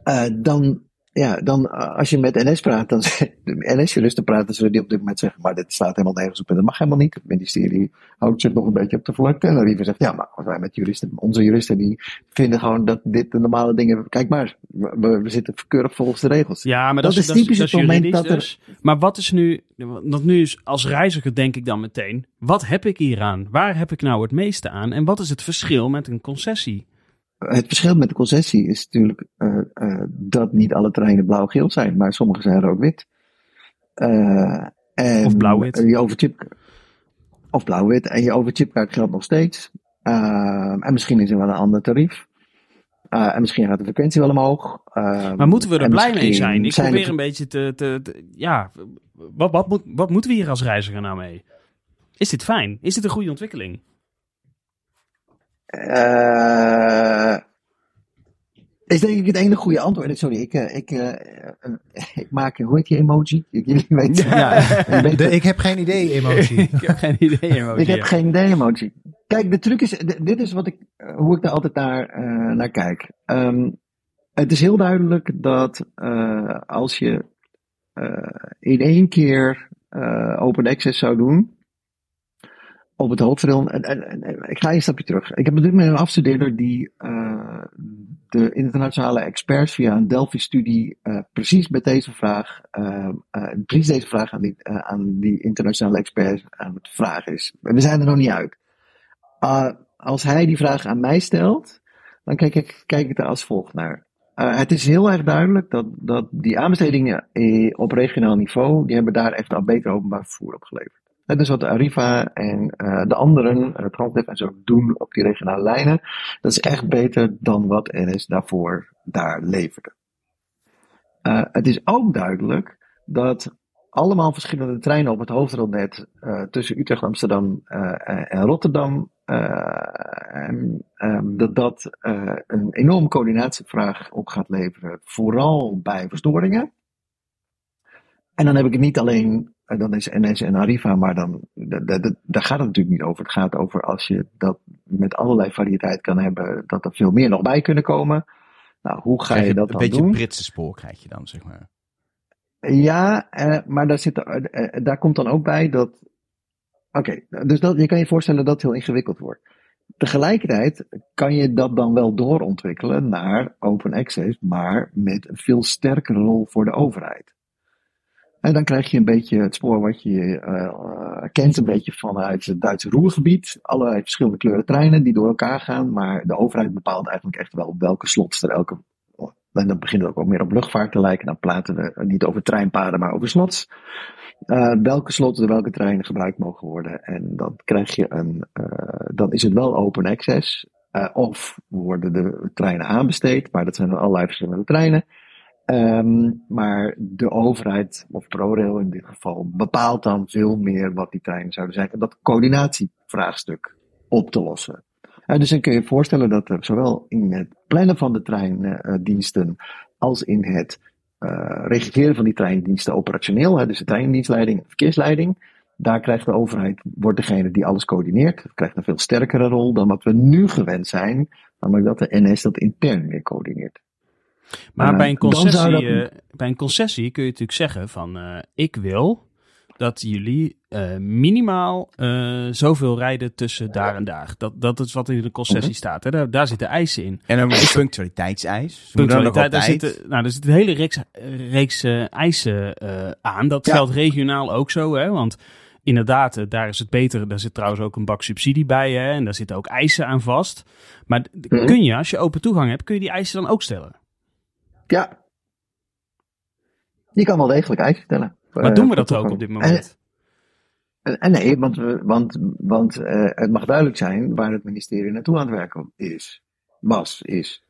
Eh, dan, ja, dan eh, als je met NS praat, dan NS-juristen praten, zullen die op dit moment zeggen, maar dit staat helemaal nergens op en dat mag helemaal niet. Het ministerie houdt zich nog een beetje op de vlakte. En Arriva zegt, ja, maar wij met juristen, onze juristen, die vinden gewoon dat dit de normale dingen, kijk maar, we, we zitten keurig volgens de regels. Ja, maar dat, Dat is, dat typisch dat het moment dat er- dus. Maar wat is nu, want nu is als reiziger denk ik dan meteen, wat heb ik hier aan? Waar heb ik nou het meeste aan? En wat is het verschil met een concessie? Het verschil met de concessie is natuurlijk eh, eh, dat niet alle treinen blauw-geel zijn, maar sommige zijn rood-wit. Eh, en Of blauw-wit. Je overchip, of blauw-wit. En je overchipkaart geldt nog steeds. Eh, en misschien is er wel een ander tarief. Eh, en misschien gaat de frequentie wel omhoog. Eh, Maar moeten we er blij mee zijn? Ik zijn er- probeer een beetje te, te, te- ja, wat, wat, moet, wat moeten we hier als reiziger nou mee? Is dit fijn? Is dit een goede ontwikkeling? Eh, is denk ik het enige goede antwoord. Sorry, ik, eh, ik, eh, eh, ik maak, hoe heet die emoji? Jullie weten. Ja. De ik heb geen idee emotie. Ik heb geen idee. emoji. Ik heb geen idee emoji. Kijk, de truc is, dit is wat ik, eh, hoe ik daar altijd naar, eh, naar kijk. Ehm, het is heel duidelijk dat eh, als je eh, in één keer eh, open access zou doen, op het hoofdrail, en, en, en- ik ga een stapje terug. Ik heb op dit moment een afstudeerder die eh, de internationale experts via een Delphi-studie eh, precies met deze vraag, eh, precies deze vraag aan die, aan die internationale experts aan het vragen is. We zijn er nog niet uit. Uh, als hij die vraag aan mij stelt, dan kijk ik, kijk ik er als volgt naar. Uh, het is heel erg duidelijk dat, dat die aanbestedingen op regionaal niveau, die hebben daar echt al beter openbaar vervoer op geleverd. Dat is wat Arriva en uh, de anderen, uh, Transdev en zo, doen op die regionale lijnen. Dat is echt beter dan wat NS daarvoor daar leverde. Uh, het is ook duidelijk dat allemaal verschillende treinen op het hoofdrailnet uh, tussen Utrecht, Amsterdam en Rotterdam. Um, dat dat een enorme coördinatievraag op gaat leveren, vooral bij verstoringen. En dan heb ik het niet alleen, dan is NS en Arriva, maar dan, daar gaat het natuurlijk niet over. Het gaat over als je dat met allerlei variëteit kan hebben, dat er veel meer nog bij kunnen komen. Nou, hoe ga je, je dat dan doen? Een beetje Britse spoor krijg je dan, zeg maar. Ja, uh, maar daar, zit, uh, uh, daar komt dan ook bij dat. Oké, okay, dus dat, je kan je voorstellen dat het heel ingewikkeld wordt. Tegelijkertijd kan je dat dan wel doorontwikkelen naar open access, maar met een veel sterkere rol voor de overheid. En dan krijg je een beetje het spoor wat je uh, kent, een beetje vanuit het Duitse roergebied. Allerlei verschillende kleuren treinen die door elkaar gaan, maar de overheid bepaalt eigenlijk echt wel welke slots er elke en dan begint het ook meer op luchtvaart te lijken. Dan praten we niet over treinpaden, maar over slots. Uh, welke slots door welke treinen gebruikt mogen worden. En dan krijg je een, uh, dan is het wel open access. Of worden de treinen aanbesteed, maar dat zijn allerlei verschillende treinen. Um, maar de overheid, of ProRail in dit geval, bepaalt dan veel meer wat die treinen zouden zijn. En dat coördinatievraagstuk op te lossen. Uh, dus dan kun je je voorstellen dat er zowel in het plannen van de treindiensten uh, als in het uh, registreren van die treindiensten operationeel, hè, dus de treindienstleiding en verkeersleiding, daar krijgt de overheid, wordt degene die alles coördineert, krijgt een veel sterkere rol dan wat we nu gewend zijn, namelijk dat de NS dat intern meer coördineert. Maar bij, een concessie, dat... bij een concessie kun je natuurlijk zeggen van ik wil dat jullie eh, minimaal eh, zoveel rijden tussen daar en daar. Dat, dat is wat in de concessie Mhm. staat. Hè? Daar, daar zitten eisen in. En dan een punctualiteitseis. Punctualiteit, daar zitten, nou, er zit een hele reeks, reeks eh, eisen eh, aan. Dat Ja. geldt regionaal ook zo, hè? want inderdaad, eh, daar is het beter. Daar zit trouwens ook een bak subsidie bij hè? en daar zitten ook eisen aan vast. Maar Mhm. kun je, als je open toegang hebt, kun je die eisen dan ook stellen? Ja. Je kan wel degelijk eisen stellen. Maar Eh, doen we dat ook op dit moment? En, en nee, want, we, want, want eh, het mag duidelijk zijn waar het ministerie naartoe aan het werken is. Was, is.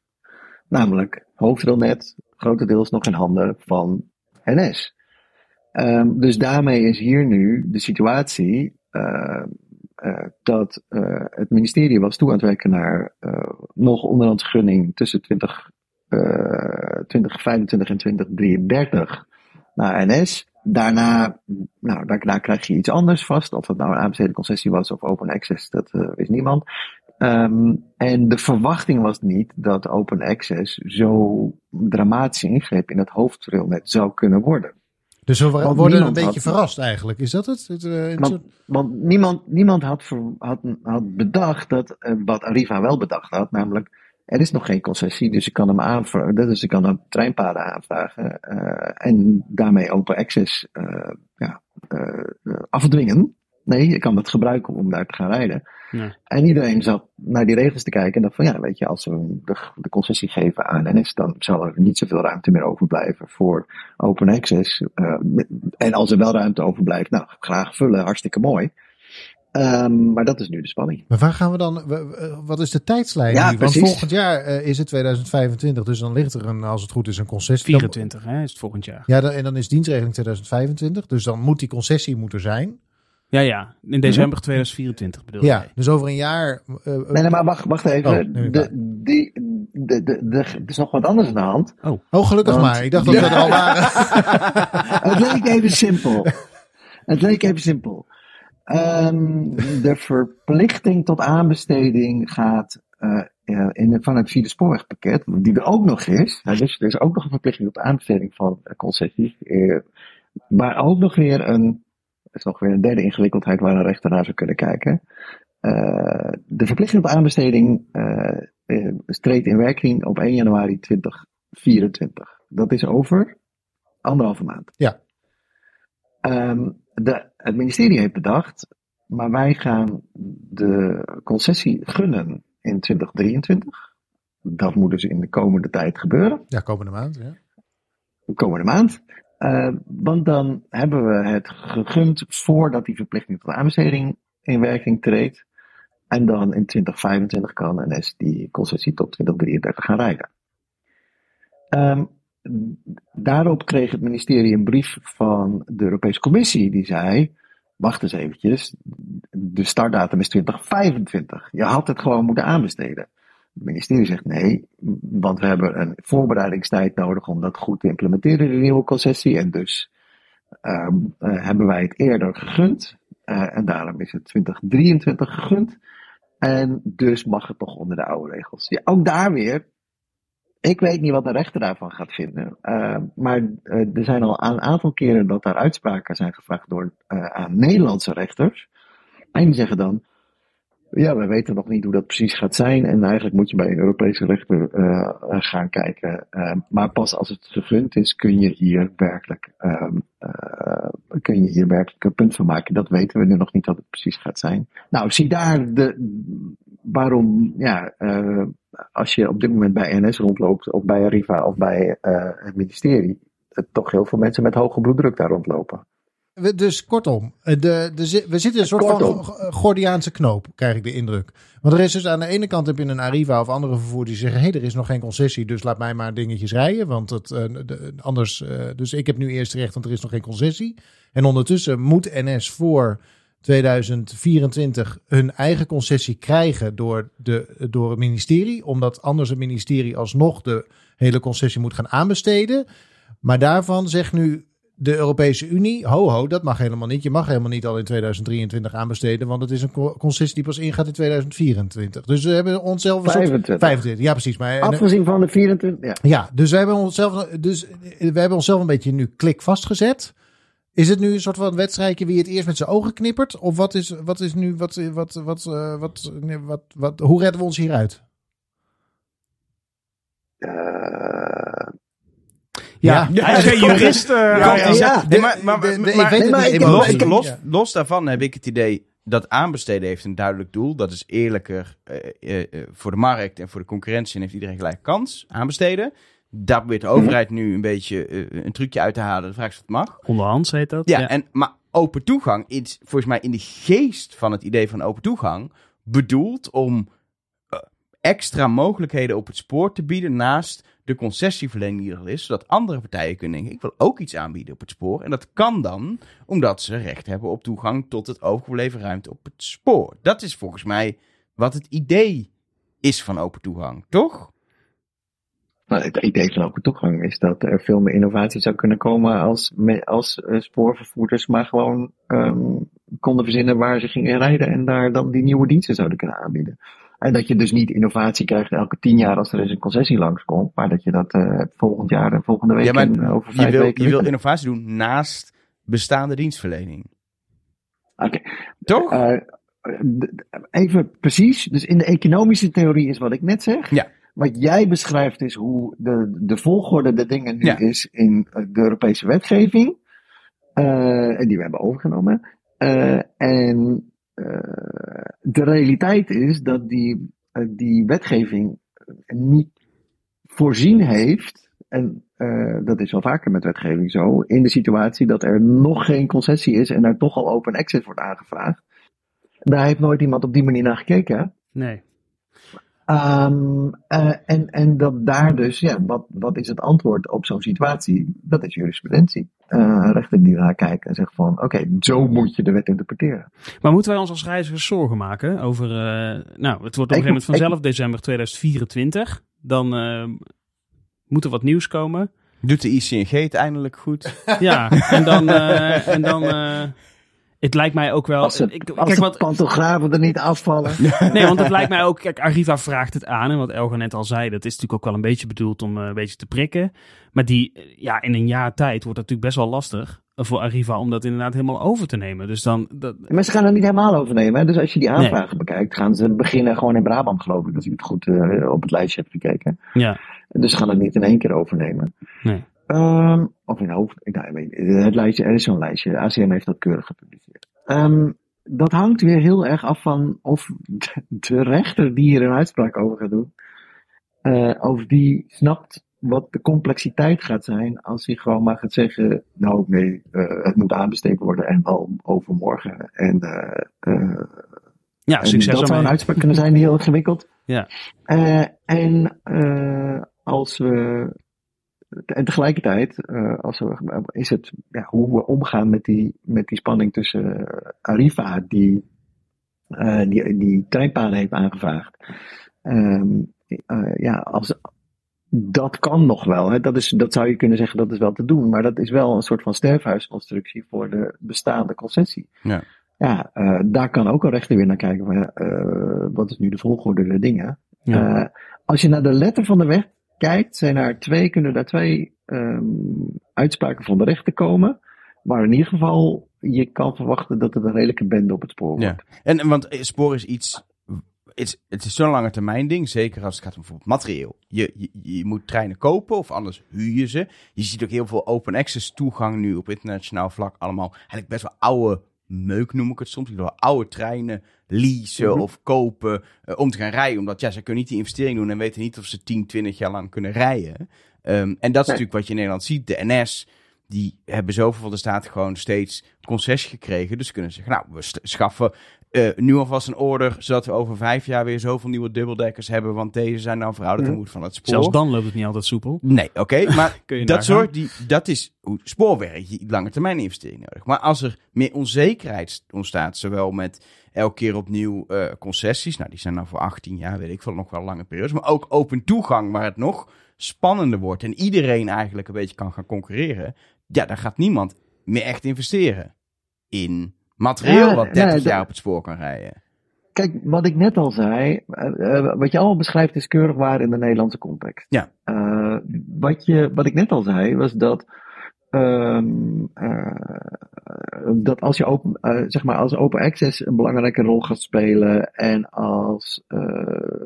Namelijk hoofdrailnet, grotendeels nog in handen van NS. Ehm, dus daarmee is hier nu de situatie eh, eh, dat eh, het ministerie was toe aan het werken naar eh, nog onderhands gunning tussen 20, eh 2025 en 2033 naar NS. Daarna, nou, daarna krijg je iets anders vast. Of het nou een aanbesteden concessie was of open access, dat eh, wist niemand. Ehm, en de verwachting was niet dat open access zo dramatisch ingreep in het hoofdrailnet zou kunnen worden. Dus we Want worden een beetje had- verrast eigenlijk. Is dat het? het eh, Want, soort- want niemand, niemand had, ver- had, had bedacht dat, eh, wat Arriva wel bedacht had, namelijk er is nog geen concessie, dus ik kan hem aanvragen, dus ik kan dan treinpaden aanvragen eh, en daarmee open access eh, ja, eh, afdwingen. Nee, je kan dat gebruiken om daar te gaan rijden. Ja. En iedereen zat naar die regels te kijken en dacht van ja, weet je, als we de, de concessie geven aan NS, dan zal er niet zoveel ruimte meer overblijven voor open access. En als er wel ruimte overblijft, nou, graag vullen, hartstikke mooi. Ehm, maar dat is nu de spanning. Maar waar gaan we dan? Wat is de tijdslijn? Ja, nu? Want precies. volgend jaar eh, is het 2025, dus dan ligt er een, als het goed is, een concessie. Dan- 24 hè, is het volgend jaar. Ja, dan, en dan is dienstregeling 2025, dus dan moet die concessie moeten zijn. Ja, ja. In december 2024 bedoel Ja, jij. dus over een jaar. eh, eh, Nee, nee, maar wacht, wacht even. Oh, ik de, die, de, de, de, er is nog wat anders aan de hand. Oh, gelukkig Want- maar. Ik dacht dat we er al waren. Het leek even simpel. Het leek even simpel. Ehm, de verplichting tot aanbesteding gaat eh, eh, in de, van het vierde spoorwegpakket, die er ook nog is. Nou, dus er is ook nog een verplichting tot aanbesteding van eh, concessies. eh, maar ook nog weer een, is nog weer een derde ingewikkeldheid waar een rechter naar zou kunnen kijken. Eh, de verplichting tot aanbesteding eh, eh, treedt in werking op 1 januari 2024. Dat is over anderhalve maand. Ja. Ehm, de, het ministerie heeft bedacht, maar wij gaan de concessie gunnen in 2023. Dat moet dus in de komende tijd gebeuren, Ja, komende maand. Ja. de komende maand. Eh, want dan hebben we het gegund voordat die verplichting tot aanbesteding in werking treedt. En dan in 2025 kan NS die concessie tot 2033 gaan rijden. Ehm, daarop kreeg het ministerie een brief van de Europese Commissie die zei, wacht eens eventjes, de startdatum is 2025. Je had het gewoon moeten aanbesteden. Het ministerie zegt nee, want we hebben een voorbereidingstijd nodig om dat goed te implementeren, de nieuwe concessie. En dus ehm, eh, hebben wij het eerder gegund. Eh, en daarom is het 2023 gegund. En dus mag het nog onder de oude regels. Ja, ook daar weer. Ik weet niet wat de rechter daarvan gaat vinden. Eh, maar eh, er zijn al een aantal keren dat daar uitspraken zijn gevraagd door eh, aan Nederlandse rechters. En die zeggen dan. Ja, we weten nog niet hoe dat precies gaat zijn. En eigenlijk moet je bij een Europese rechter eh, gaan kijken. Eh, maar pas als het gegund is, kun je hier werkelijk, ehm, eh, kun je hier werkelijk een punt van maken. Dat weten we nu nog niet wat het precies gaat zijn. Nou, zie daar de, waarom, ja, als je op dit moment bij NS rondloopt, of bij Arriva, of bij het ministerie, toch heel veel mensen met hoge bloeddruk daar rondlopen. We- Dus kortom, eh, de, de, we zitten een soort Kortom. van G- Gordiaanse knoop, krijg ik de indruk. Want er is dus aan de ene kant heb je een Arriva of andere vervoer die zeggen: hé, hey, er is nog geen concessie, dus laat mij maar dingetjes rijden. Want het, eh, de- anders, eh, dus ik heb nu eerst recht, want er is nog geen concessie. En ondertussen moet NS voor 2024 hun eigen concessie krijgen door, de, door het ministerie, omdat anders het ministerie alsnog de hele concessie moet gaan aanbesteden. Maar daarvan zegt nu de Europese Unie, ho ho, dat mag helemaal niet. Je mag helemaal niet al in 2023 aanbesteden, want het is een co- concessie die pas ingaat in 2024. Dus we hebben onszelf een soort- 25. 25, ja precies. Maar, en- Afgezien van de 24, ja. ja, dus we hebben onszelf, dus we hebben onszelf een beetje nu klik vastgezet. Is het nu een soort van wedstrijdje wie het eerst met zijn ogen knippert? Of wat is, wat is nu, wat, wat, wat, eh, wat, nee, wat, wat, hoe redden we ons hieruit? Eh, Ja, Ja. hij is geen jurist. Ja, ja, ja. Maar, los, ja. daarvan heb ik het idee dat aanbesteden heeft een duidelijk doel. Dat is eerlijker eh, eh, eh, voor de markt en voor de concurrentie en heeft iedereen gelijk kans. Aanbesteden. Daar probeert de overheid nu een beetje een trucje uit te halen. De vraag is of het mag. Onderhands heet dat. Ja, En, maar open toegang is volgens mij in de geest van het idee van open toegang bedoeld om extra mogelijkheden op het spoor te bieden naast de concessieverlening die er is, zodat andere partijen kunnen denken, ik wil ook iets aanbieden op het spoor. En dat kan dan omdat ze recht hebben op toegang tot het overgebleven ruimte op het spoor. Dat is volgens mij wat het idee is van open toegang, toch? Nou, het idee van open toegang is dat er veel meer innovatie zou kunnen komen als, als eh, spoorvervoerders maar gewoon ehm, konden verzinnen waar ze gingen rijden en daar dan die nieuwe diensten zouden kunnen aanbieden. En dat je dus niet innovatie krijgt elke tien jaar als er eens een concessie langskomt, maar dat je dat eh, volgend jaar en volgende week Ja, maar en over Je vijf wil, weken je wil innovatie doen naast bestaande dienstverlening. Oké. Toch? Eh, even precies. Dus in de economische theorie is wat ik net zeg. Ja. Wat jij beschrijft is hoe de, de volgorde de dingen nu Ja. is in eh, de Europese wetgeving. en die we hebben overgenomen. En de realiteit is dat die, eh, die wetgeving niet voorzien heeft. En eh, dat is wel vaker met wetgeving zo. In de situatie dat er nog geen concessie is en er toch al open access wordt aangevraagd. Daar heeft nooit iemand op die manier naar gekeken. Nee. Ehm, eh, en, en dat daar dus, ja, wat, wat is het antwoord op zo'n situatie? Dat is jurisprudentie. Eh rechter die naar kijken en zeggen van, oké, zo moet je de wet interpreteren. Maar moeten wij ons als reizigers zorgen maken over... eh, nou, het wordt op een gegeven moment ik- vanzelf december 2024. Dan eh, moet er wat nieuws komen. Doet de ICNG het eindelijk goed? Ja, en dan... eh, en dan eh, het lijkt mij ook wel... Als, ik, als kijk, de wat, pantografen er niet afvallen. Nee, want het lijkt mij ook... Kijk, Arriva vraagt het aan. En wat Elga net al zei, dat is natuurlijk ook wel een beetje bedoeld om eh, een beetje te prikken. Maar die, ja, in een jaar tijd wordt het natuurlijk best wel lastig eh, voor Arriva om dat inderdaad helemaal over te nemen. Dus dan... Dat, Maar ze gaan het niet helemaal overnemen. Hè? Dus als je die aanvragen bekijkt, gaan ze beginnen gewoon in Brabant, geloof ik. Als ik het goed eh, op het lijstje heb gekeken. ja, Dus ze gaan het niet in één keer overnemen. nee. Ehm, of in hoofd. Nou, ik weet niet. het lijstje, er is zo'n lijstje. De ACM heeft dat keurig gepubliceerd. Ehm, dat hangt weer heel erg af van of de, rechter die hier een uitspraak over gaat doen, eh, of die snapt wat de complexiteit gaat zijn als hij gewoon maar gaat zeggen, nou nee, eh, het moet aanbesteed worden en wel overmorgen. En, eh, Ja, en succes dat zou een uitspraak kunnen zijn die heel ingewikkeld. Ja. En als we en tegelijkertijd eh, als we, is het ja, hoe we omgaan met die, met die spanning tussen eh, Arriva, die, eh, die die treinpaden heeft aangevraagd. Ehm, eh, ja, als, dat kan nog wel. Hè. Dat, is, dat zou je kunnen zeggen, dat is wel te doen. Maar dat is wel een soort van sterfhuisconstructie voor de bestaande concessie. Ja. Ja, daar kan ook een rechter weer naar kijken. Van, wat is nu de volgorde der dingen? Ja. Als je naar de letter van de wet kijkt, zijn er twee, kunnen daar twee ehm, uitspraken van de rechter komen. Waar in ieder geval je kan verwachten dat het een redelijke bende op het spoor wordt. Ja. En, want eh, spoor is iets. Het, het is zo'n lange termijn ding, zeker als het gaat om bijvoorbeeld materieel. Je, je, je moet treinen kopen of anders huur je ze. Je ziet ook heel veel open access toegang nu op internationaal vlak. Allemaal eigenlijk best wel oude meuk noem ik het soms. Wil oude treinen leasen Mhm. of kopen eh, om te gaan rijden. Omdat ja, ze kunnen niet die investering doen en weten niet of ze 10, 20 jaar lang kunnen rijden. Ehm, en dat is Nee. natuurlijk wat je in Nederland ziet. De NS, die hebben zoveel van de staat gewoon steeds concessie gekregen. Dus kunnen ze zeggen, nou, we schaffen eh, nu alvast een order, zodat we over vijf jaar weer zoveel nieuwe dubbeldekkers hebben. Want deze zijn nou verouderd en Mhm. moeten van het spoor. Zelfs dan loopt het niet altijd soepel. Nee, oké, maar Kun je dat soort, die, dat is hoe spoorwerk, je lange termijn investering nodig. Maar als er meer onzekerheid ontstaat, zowel met elke keer opnieuw eh, concessies, nou die zijn dan voor 18 jaar, weet ik veel, nog wel lange periodes, maar ook open toegang, waar het nog spannender wordt en iedereen eigenlijk een beetje kan gaan concurreren, ja, daar gaat niemand meer echt investeren in materieel Ja, wat 30 nee, dat- jaar op het spoor kan rijden. Kijk, wat ik net al zei, eh, eh, wat je allemaal beschrijft is keurig waar in de Nederlandse context. Ja. Wat, je, wat ik net al zei, was dat ehm, eh, dat als je open, eh, zeg maar als open access een belangrijke rol gaat spelen en als eh,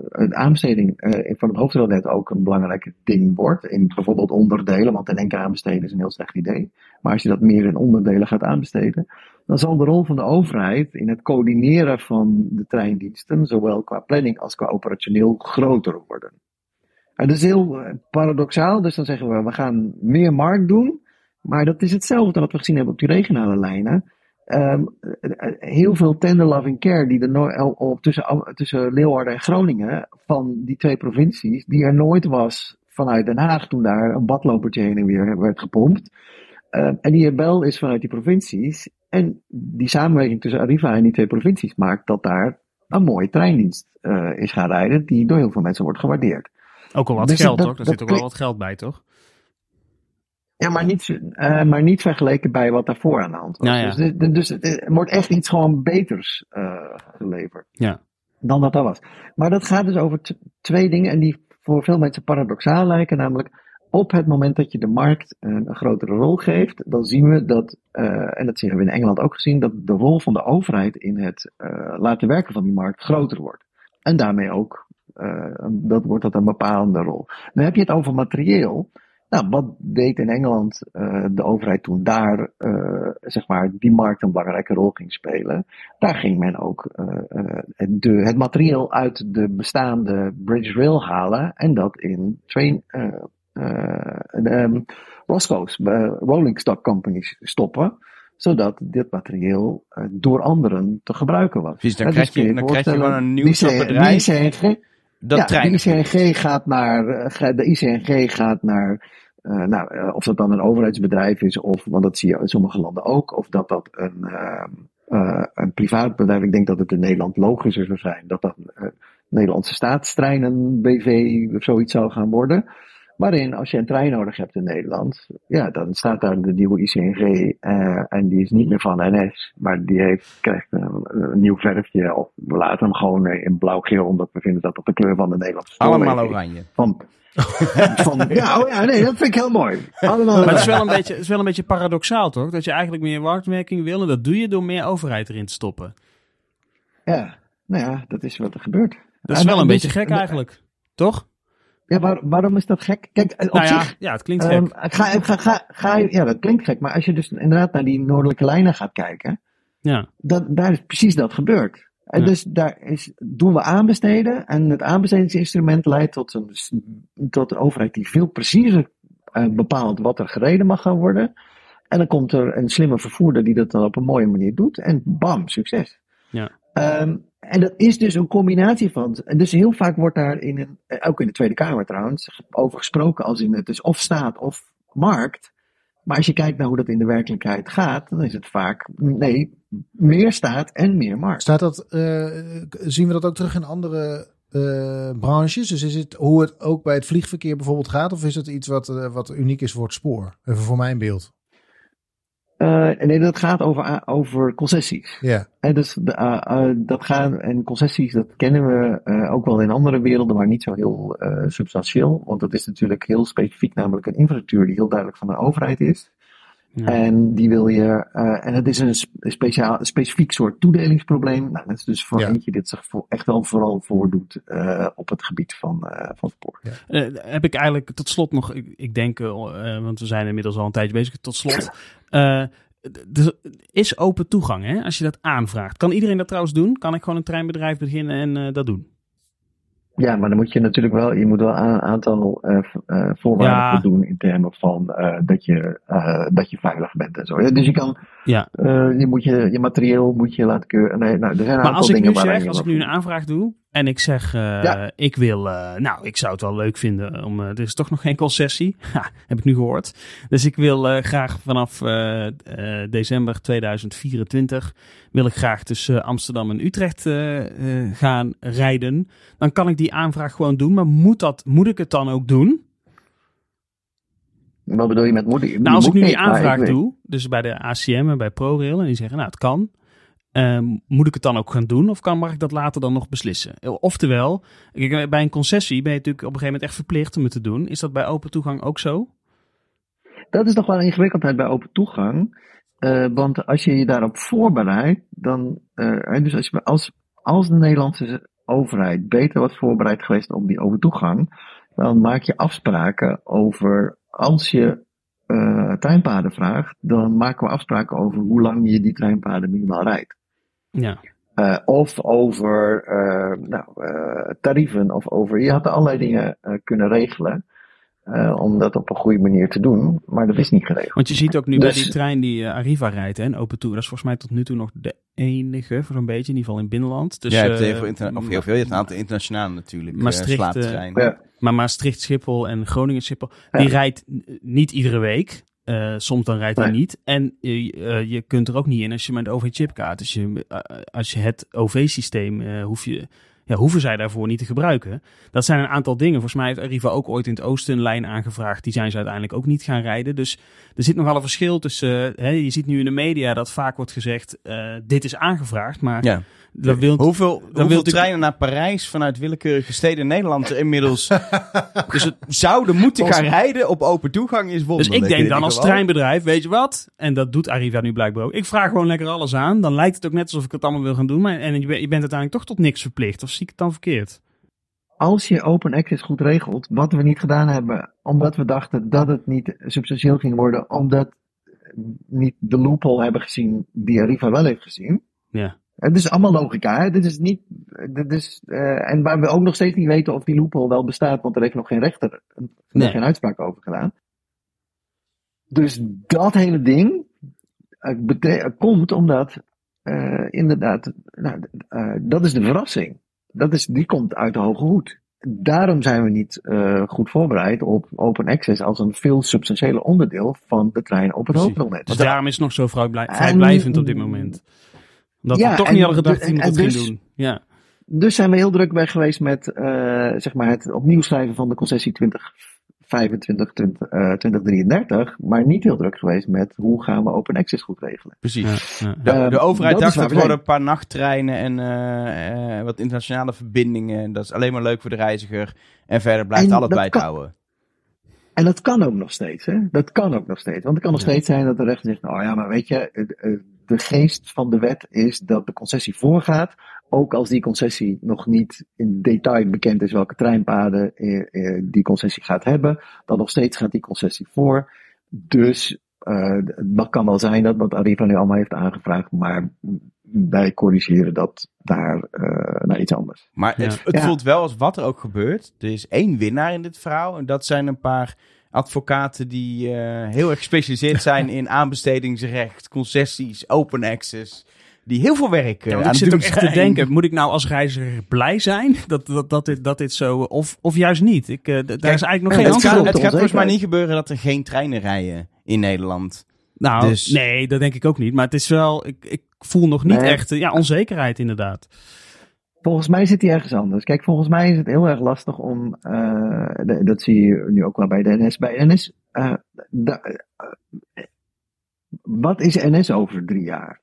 een aanbesteding van het hoofdrolnet ook een belangrijk ding wordt, in bijvoorbeeld onderdelen, want in één keer aanbesteden is een heel slecht idee, maar als je dat meer in onderdelen gaat aanbesteden, dan zal de rol van de overheid in het coördineren van de treindiensten, zowel qua planning als qua operationeel, groter worden. En dat is heel paradoxaal, dus dan zeggen we, we gaan meer markt doen, maar dat is hetzelfde wat we gezien hebben op die regionale lijnen. Ehm, eh, heel veel tender loving care die er op tussen, tussen Leeuwarden en Groningen van die twee provincies, die er nooit was vanuit Den Haag toen daar een badlopertje heen en weer werd gepompt. Ehm, en die bel is vanuit die provincies. En die samenwerking tussen Arriva en die twee provincies maakt dat daar een mooie treindienst eh, is gaan rijden, die door heel veel mensen wordt gewaardeerd. Ook al wat Dus geld, toch? Daar zit ook wel wat geld bij, toch? Ja, maar niet, eh, maar niet vergeleken bij wat daarvoor aan de hand was. Nou ja. Dus, dus het er wordt echt iets gewoon beters eh, geleverd Ja. dan dat dat was. Maar dat gaat dus over twee dingen en die voor veel mensen paradoxaal lijken. Namelijk, op het moment dat je de markt een, een grotere rol geeft, dan zien we dat, eh, en dat hebben we in Engeland ook gezien, dat de rol van de overheid in het eh, laten werken van die markt groter wordt. En daarmee ook, eh, dat wordt dat een bepalende rol. Dan heb je het over materieel. Nou, wat deed in Engeland eh, de overheid toen daar, eh, zeg maar, die markt een belangrijke rol ging spelen? Daar ging men ook eh, de, het materieel uit de bestaande British Rail halen en dat in train, ehm, Roscoe's, rolling stock companies stoppen, zodat dit materieel door anderen te gebruiken was. Dus dan krijg je- kun dan krijg je voorstellen, gewoon een nieuw soort bedrijf Die Dat ja, trein. de ICNG gaat naar, eh, de ICNG gaat naar, eh, nou, eh, of dat dan een overheidsbedrijf is, of, want dat zie je in sommige landen ook, of dat dat een, eh, eh, een privaat bedrijf, ik denk dat het in Nederland logischer zou zijn, dat dat Nederlandse staatstreinen BV of zoiets zou gaan worden. Waarin, als je een trein nodig hebt in Nederland, ja, dan staat daar de nieuwe ICNG, eh, en die is niet meer van NS, maar die heeft, krijgt een, een nieuw verfje, of we laten hem gewoon in blauw-geel, omdat we vinden dat dat de kleur van de Nederlandse Allemaal oranje. Van, van, ja, oh ja, nee, dat vind ik heel mooi. Allemaal Maar het is, wel een beetje, het is wel een beetje paradoxaal, toch? Dat je eigenlijk meer marktwerking wil en dat doe je door meer overheid erin te stoppen. Ja, nou ja, dat is wat er gebeurt. Dat is En- wel een en beetje gek eigenlijk. Toch? Ja, waar- waarom is dat gek? Kijk, eh, op Nou ja, zich, ja, het klinkt ehm, gek. ga, ga, ga, ga, ja, dat klinkt gek, maar als je dus inderdaad naar die noordelijke lijnen gaat kijken, Ja. dat, daar is precies dat gebeurd. En Ja. dus daar is, doen we aanbesteden en het aanbestedingsinstrument leidt tot een, tot een overheid die veel preciezer eh, bepaalt wat er gereden mag gaan worden. En dan komt er een slimme vervoerder die dat dan op een mooie manier doet en bam, succes. Ja. Ehm, en dat is dus een combinatie van. En dus heel vaak wordt daar in een, ook in de Tweede Kamer trouwens, over gesproken als in het is of staat of markt. Maar als je kijkt naar hoe dat in de werkelijkheid gaat, dan is het vaak, nee, meer staat en meer markt. Staat dat, eh, zien we dat ook terug in andere eh, branches? Dus is het hoe het ook bij het vliegverkeer bijvoorbeeld gaat? Of is het iets wat, eh, wat uniek is voor het spoor? Even voor mijn beeld. Eh, nee, dat gaat over, a- over concessies. Ja, En dus de, eh, eh, dat gaan, en concessies, dat kennen we eh, ook wel in andere werelden, maar niet zo heel eh, substantieel. Want dat is natuurlijk heel specifiek, namelijk een infrastructuur die heel duidelijk van de overheid is. Ja. En die wil je, eh, en het is een sp- speciaal, specifiek soort toedelingsprobleem. Nou, dat is dus voor Ja. eentje dit zich voor, echt wel vooral voordoet eh, op het gebied van, eh, van spoor. Heb ik eigenlijk tot slot nog, ik, ik denk, want we zijn inmiddels al een tijdje bezig, tot slot. is open toegang, hè, als je dat aanvraagt. Kan iedereen dat trouwens doen? Kan ik gewoon een treinbedrijf beginnen en dat doen? Ja, maar dan moet je natuurlijk wel, je moet wel een aantal eh, eh, voorwaarden Ja. voldoen in termen van eh, dat, je, dat je veilig bent en zo. Dus je kan, Ja. je moet je, je materieel moet je laten keuren. Nee, nou, er zijn een Maar aantal als ik dingen nu zeg, als ik nu een aanvraag doe en ik zeg, eh, Ja. ik wil, eh, nou, ik zou het wel leuk vinden om, eh, er is toch nog geen concessie, ha, heb ik nu gehoord. Dus ik wil graag vanaf december 2024, wil ik graag tussen Amsterdam en Utrecht gaan rijden. Dan kan ik die aanvraag gewoon doen, maar moet, dat, moet ik het dan ook doen? Wat bedoel je met moet? Nou, als ik nu die aanvraag doe, dus bij de ACM en bij ProRail, en die zeggen, nou, het kan. Ehm, moet ik het dan ook gaan doen of kan, mag ik dat later dan nog beslissen? Oftewel, kijk, bij een concessie ben je natuurlijk op een gegeven moment echt verplicht om het te doen. Is dat bij open toegang ook zo? dat is nog wel een ingewikkeldheid bij open toegang. Uh, want als je je daarop voorbereidt, dan, dus als, je, als de Nederlandse overheid beter was voorbereid geweest op die open toegang, dan maak je afspraken over, als je uh, treinpaden vraagt, dan maken we afspraken over hoe lang je die treinpaden minimaal rijdt. Ja. Uh, of over uh, nou, uh, tarieven, of over. Je had allerlei dingen kunnen regelen. om dat op een goede manier te doen, maar dat is niet geregeld. Want je ziet ook nu dus, bij die trein die Arriva rijdt, hè, Open Tour, dat is volgens mij tot nu toe nog de enige, voor zo'n beetje, in ieder geval in binnenland. Dus, ja, je hebt heel veel, interna- of heel veel, je hebt een aantal internationale natuurlijk. Maastricht, ja. Maar Maastricht, Schiphol en Groningen, Schiphol, die rijdt niet iedere week. Uh, soms dan rijdt hij niet. En uh, je kunt er ook niet in als je met OV-chipkaart. Dus je, uh, als je het OV-systeem hoef je, ja, hoeven zij daarvoor niet te gebruiken. Dat zijn een aantal dingen. Volgens mij heeft Arriva ook ooit in het oosten een lijn aangevraagd. Die zijn ze uiteindelijk ook niet gaan rijden. Dus er zit nogal een verschil tussen. Hè, je ziet nu in de media dat vaak wordt gezegd: dit is aangevraagd. Maar ja. Dat wil, hoeveel dan hoeveel treinen naar Parijs vanuit willekeurige steden in Nederland er inmiddels dus het zouden moeten gaan rijden op open toegang is wonderlijk. Dus ik denk dan als treinbedrijf, weet je wat? En dat doet Arriva nu blijkbaar ook. Ik vraag gewoon lekker alles aan. Dan lijkt het ook net alsof ik het allemaal wil gaan doen. Maar, en je bent uiteindelijk toch tot niks verplicht. Of zie ik het dan verkeerd? Als je open access goed regelt, wat we niet gedaan hebben, omdat we dachten dat het niet substantieel ging worden, omdat niet de loophole hebben gezien die Arriva wel heeft gezien. Ja. Het is allemaal logica. Hè? Dit is niet. Dit is, uh, en waar we ook nog steeds niet weten of die loophole wel bestaat, want er heeft nog geen rechter nee. geen uitspraak over gedaan. Dus dat hele ding uh, komt omdat uh, inderdaad, nou, dat is de verrassing. Dat is, die komt uit de hoge hoed. Daarom zijn we niet goed voorbereid op open access als een veel substantiële onderdeel van de trein op het hoofdrolnet. Dus daarom is het nog zo vrijblijvend op dit moment. Dat ja, we toch niet hadden gedacht dat iemand het dus, ging doen. Ja. Dus zijn we heel druk bij geweest met uh, zeg maar het opnieuw schrijven van de concessie 2025, 20, uh, 2033. Maar niet heel druk geweest met hoe gaan we open access goed regelen. Precies. Ja, ja. De, de, overheid dacht dat voor een paar nachttreinen en uh, wat internationale verbindingen. Dat is alleen maar leuk voor de reiziger. En verder blijft alles bij te houden. En dat kan ook nog steeds. Hè? Dat kan ook nog steeds. Want het kan nog steeds zijn dat de rechter zegt, nou ja, maar weet je, de geest van de wet is dat de concessie voorgaat. Ook als die concessie nog niet in detail bekend is welke treinpaden eh, eh, die concessie gaat hebben. Dan nog steeds gaat die concessie voor. Dus uh, dat kan wel zijn dat wat Arriva nu allemaal heeft aangevraagd. Maar wij corrigeren dat daar uh, naar iets anders. Maar het, het voelt wel als wat er ook gebeurt. Er is één winnaar in dit verhaal. En dat zijn een paar advocaten die uh, heel erg gespecialiseerd zijn in aanbestedingsrecht, concessies, open access. Die heel veel werk uh, ja, aan ik zit ook echt te denken, moet ik nou als reiziger blij zijn dat, dat, dat, dit, dat dit zo, of, of juist niet? Ik, uh, daar is eigenlijk nog geen het antwoord op. Het gaat volgens mij niet gebeuren dat er geen treinen rijden in Nederland. Nou, dus... nee, dat denk ik ook niet. Maar het is wel, ik, ik voel nog niet nee. echt, ja, onzekerheid inderdaad. Volgens mij zit hij ergens anders. Kijk, volgens mij is het heel erg lastig om, de, dat zie je nu ook wel bij de NS. Bij NS, da, uh, wat is NS over drie jaar?